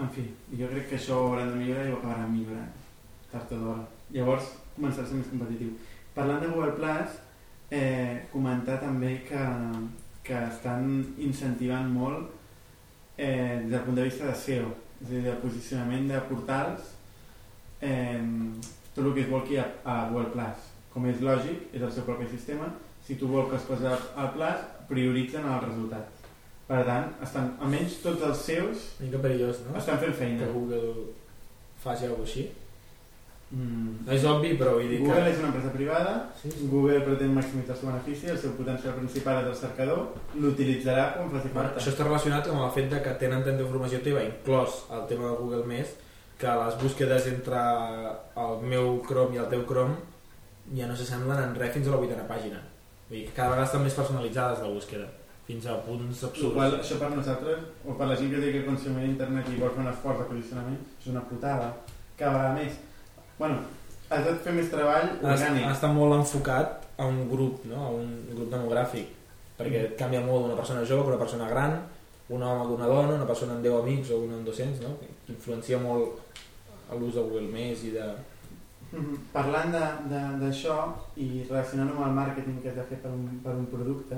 En fi, jo crec que això ho hauran de millorar i ho acabaran millorant tard o d'hora. Llavors començarà a ser més competitiu. Parlant de Google Plus, eh, comentar també que, que estan incentivant molt eh, des del punt de vista de SEO, és a dir, de posicionament de portals, eh, tot el que es volqui a, a Google Plus. Com és lògic, és el seu propi sistema, si tu volques coses al Plus, prioritzen els resultats. Per tant, estan, almenys tots els seus Una mica perillós, no? estan fent Que feina. Google faci alguna així. Mm. No és obvi, però vull dir Google que... és una empresa privada, Sí, sí. Google pretén maximitzar el seu benefici, el seu potencial principal és el cercador, l'utilitzarà quan faci Bueno, falta. això està relacionat amb el fet de que tenen tanta informació teva, inclòs el tema de Google Més, que les búsquedes entre el meu Chrome i el teu Chrome ja no s'assemblen en res fins a la vuitena pàgina. Vull dir que cada vegada estan més personalitzades la búsqueda, fins a punts absurds. qual, això per nosaltres, o per la gent que té que consumir internet i vol fer un esforç de posicionament, és una putada. Cada vegada més. Bueno, has de fer més treball orgànic. ha estat molt enfocat a un grup, no? a un grup demogràfic, perquè Mm. canvia molt una persona jove que una persona gran, un home que una dona, una persona amb 10 amics o una amb 200, no? que influencia molt a l'ús de Google Més i de... Mhm. Parlant de- de- d'això i relacionant-ho amb el màrqueting que has de fer per un, per un producte,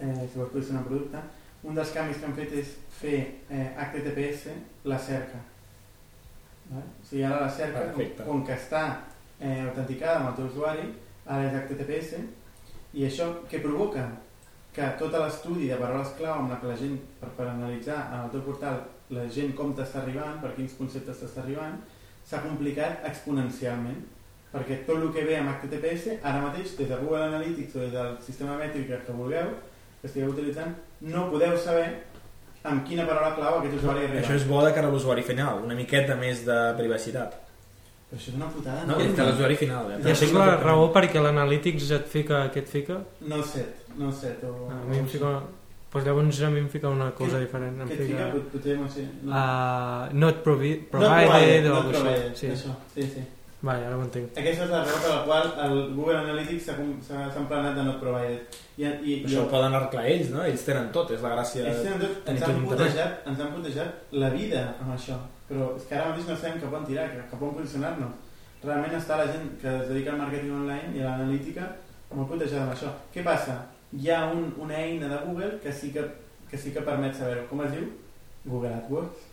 eh, si vols posicionar un producte, un dels canvis que han fet és fer eh, HTTPS la cerca. Vale? O sigui, ara la cerca, com, Perfecte. com que està eh, autenticada amb el teu usuari, ara és HTTPS, i això què provoca? Que tot l'estudi de paraules clau amb la que la gent, per, per analitzar en el teu portal la gent com t'està arribant, per quins conceptes t'està arribant, s'ha complicat exponencialment perquè tot el que ve amb HTTPS ara mateix des de Google Analytics o des del sistema mètric que vulgueu que estigueu utilitzant no podeu saber amb quina paraula clau aquest usuari arriba Això és bo de cara a l'usuari final, una miqueta més de privacitat. però això és una putada No, de l'usuari final. Eh? I això és la raó perquè l'Analytics et fica, què et fica? no set, no set o... A mi em fica... Pues llavors a mi em fica una cosa Què- diferent. Em què et fica? fica... Pot- potser no sé no. Uh, not provi no provided o no provided. Sí. això, sí, sí. Vale, ara ho entenc. Aquesta és la raó per la qual el Google Analytics s'ha com- s'ha s'ha emplenat de not provided. I, i, Això ho poden arreglar ells, no? Ells tenen tot, és la gràcia... Ells tenen tot, tenir ens, tot han putejat, ens han putejat la vida amb això, però és que ara mateix no sabem cap on tirar, cap on posicionar-nos. realment està la gent que es dedica al màrqueting online i a l'analítica molt cotejada amb això. Què passa? Hi ha un, una eina de Google que sí que, que sí que permet saber-ho. Com es diu? Google AdWords.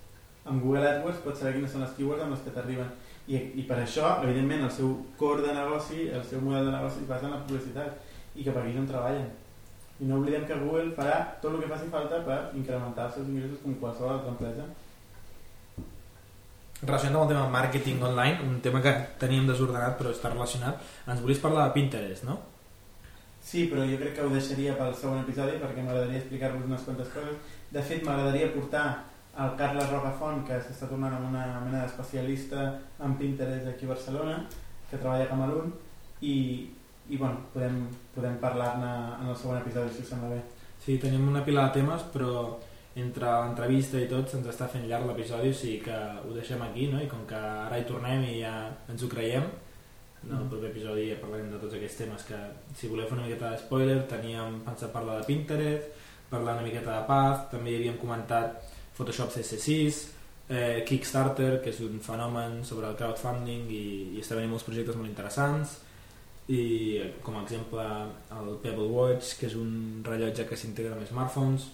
Amb Google AdWords pots saber quines són les keywords amb les que t'arriben. I, I per això, evidentment, el seu core de negoci, el seu model de negoci es basa en la publicitat i que per aquí no en treballen. I no oblidem que Google farà tot el que faci falta per incrementar els seus ingressos com qualsevol altra empresa. Relacionat amb el tema màrqueting online, un tema que teníem desordenat però està relacionat, ens volies parlar de Pinterest, no? Sí, però jo crec que ho deixaria pel segon episodi perquè m'agradaria explicar-vos unes quantes coses. De fet, m'agradaria portar el Carles Rocafont, que s'està tornant amb una mena d'especialista en Pinterest aquí a Barcelona, que treballa a Camalun, i, i bueno, podem, podem parlar-ne en el segon episodi, si us sembla bé. Sí, tenim una pila de temes, però entre l'entrevista i tot se'ns està fent llarg l'episodi, o sigui que ho deixem aquí, no? I com que ara hi tornem i ja ens ho creiem, en el proper episodi ja parlarem de tots aquests temes que, si voleu fer una miqueta de spoiler, teníem pensat parlar de Pinterest, parlar una miqueta de Path, també hi havíem comentat Photoshop CC6, eh, Kickstarter, que és un fenomen sobre el crowdfunding i, i està venint molts projectes molt interessants, i com a exemple el Pebble Watch, que és un rellotge que s'integra amb smartphones,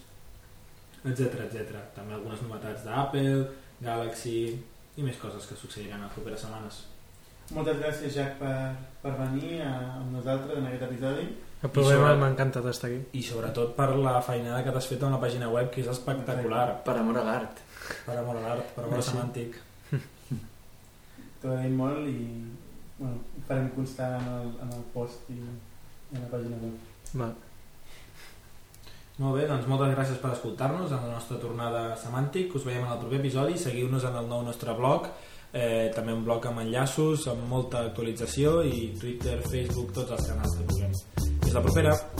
etc etc. També algunes novetats d'Apple, Galaxy i més coses que succeiran a les properes setmanes. Moltes gràcies, Jack, per, per venir a, amb nosaltres en aquest episodi. El problema sobre- m'ha encantat estar aquí. I sobretot per la feinada que t'has fet amb la pàgina web, que és espectacular. Per amor a l'art. Per amor a l'art, per amor a Merci. semàntic. <laughs> T'ho agraïm molt i bueno, farem constar en el, en el post i, i en la pàgina web. Va. Molt bé, doncs moltes gràcies per escoltar-nos en la nostra tornada semàntic. Us veiem en el proper episodi. Seguiu-nos en el nou nostre blog, eh, també un blog amb enllaços, amb molta actualització i Twitter, Facebook, tots els canals que puguem. la propera.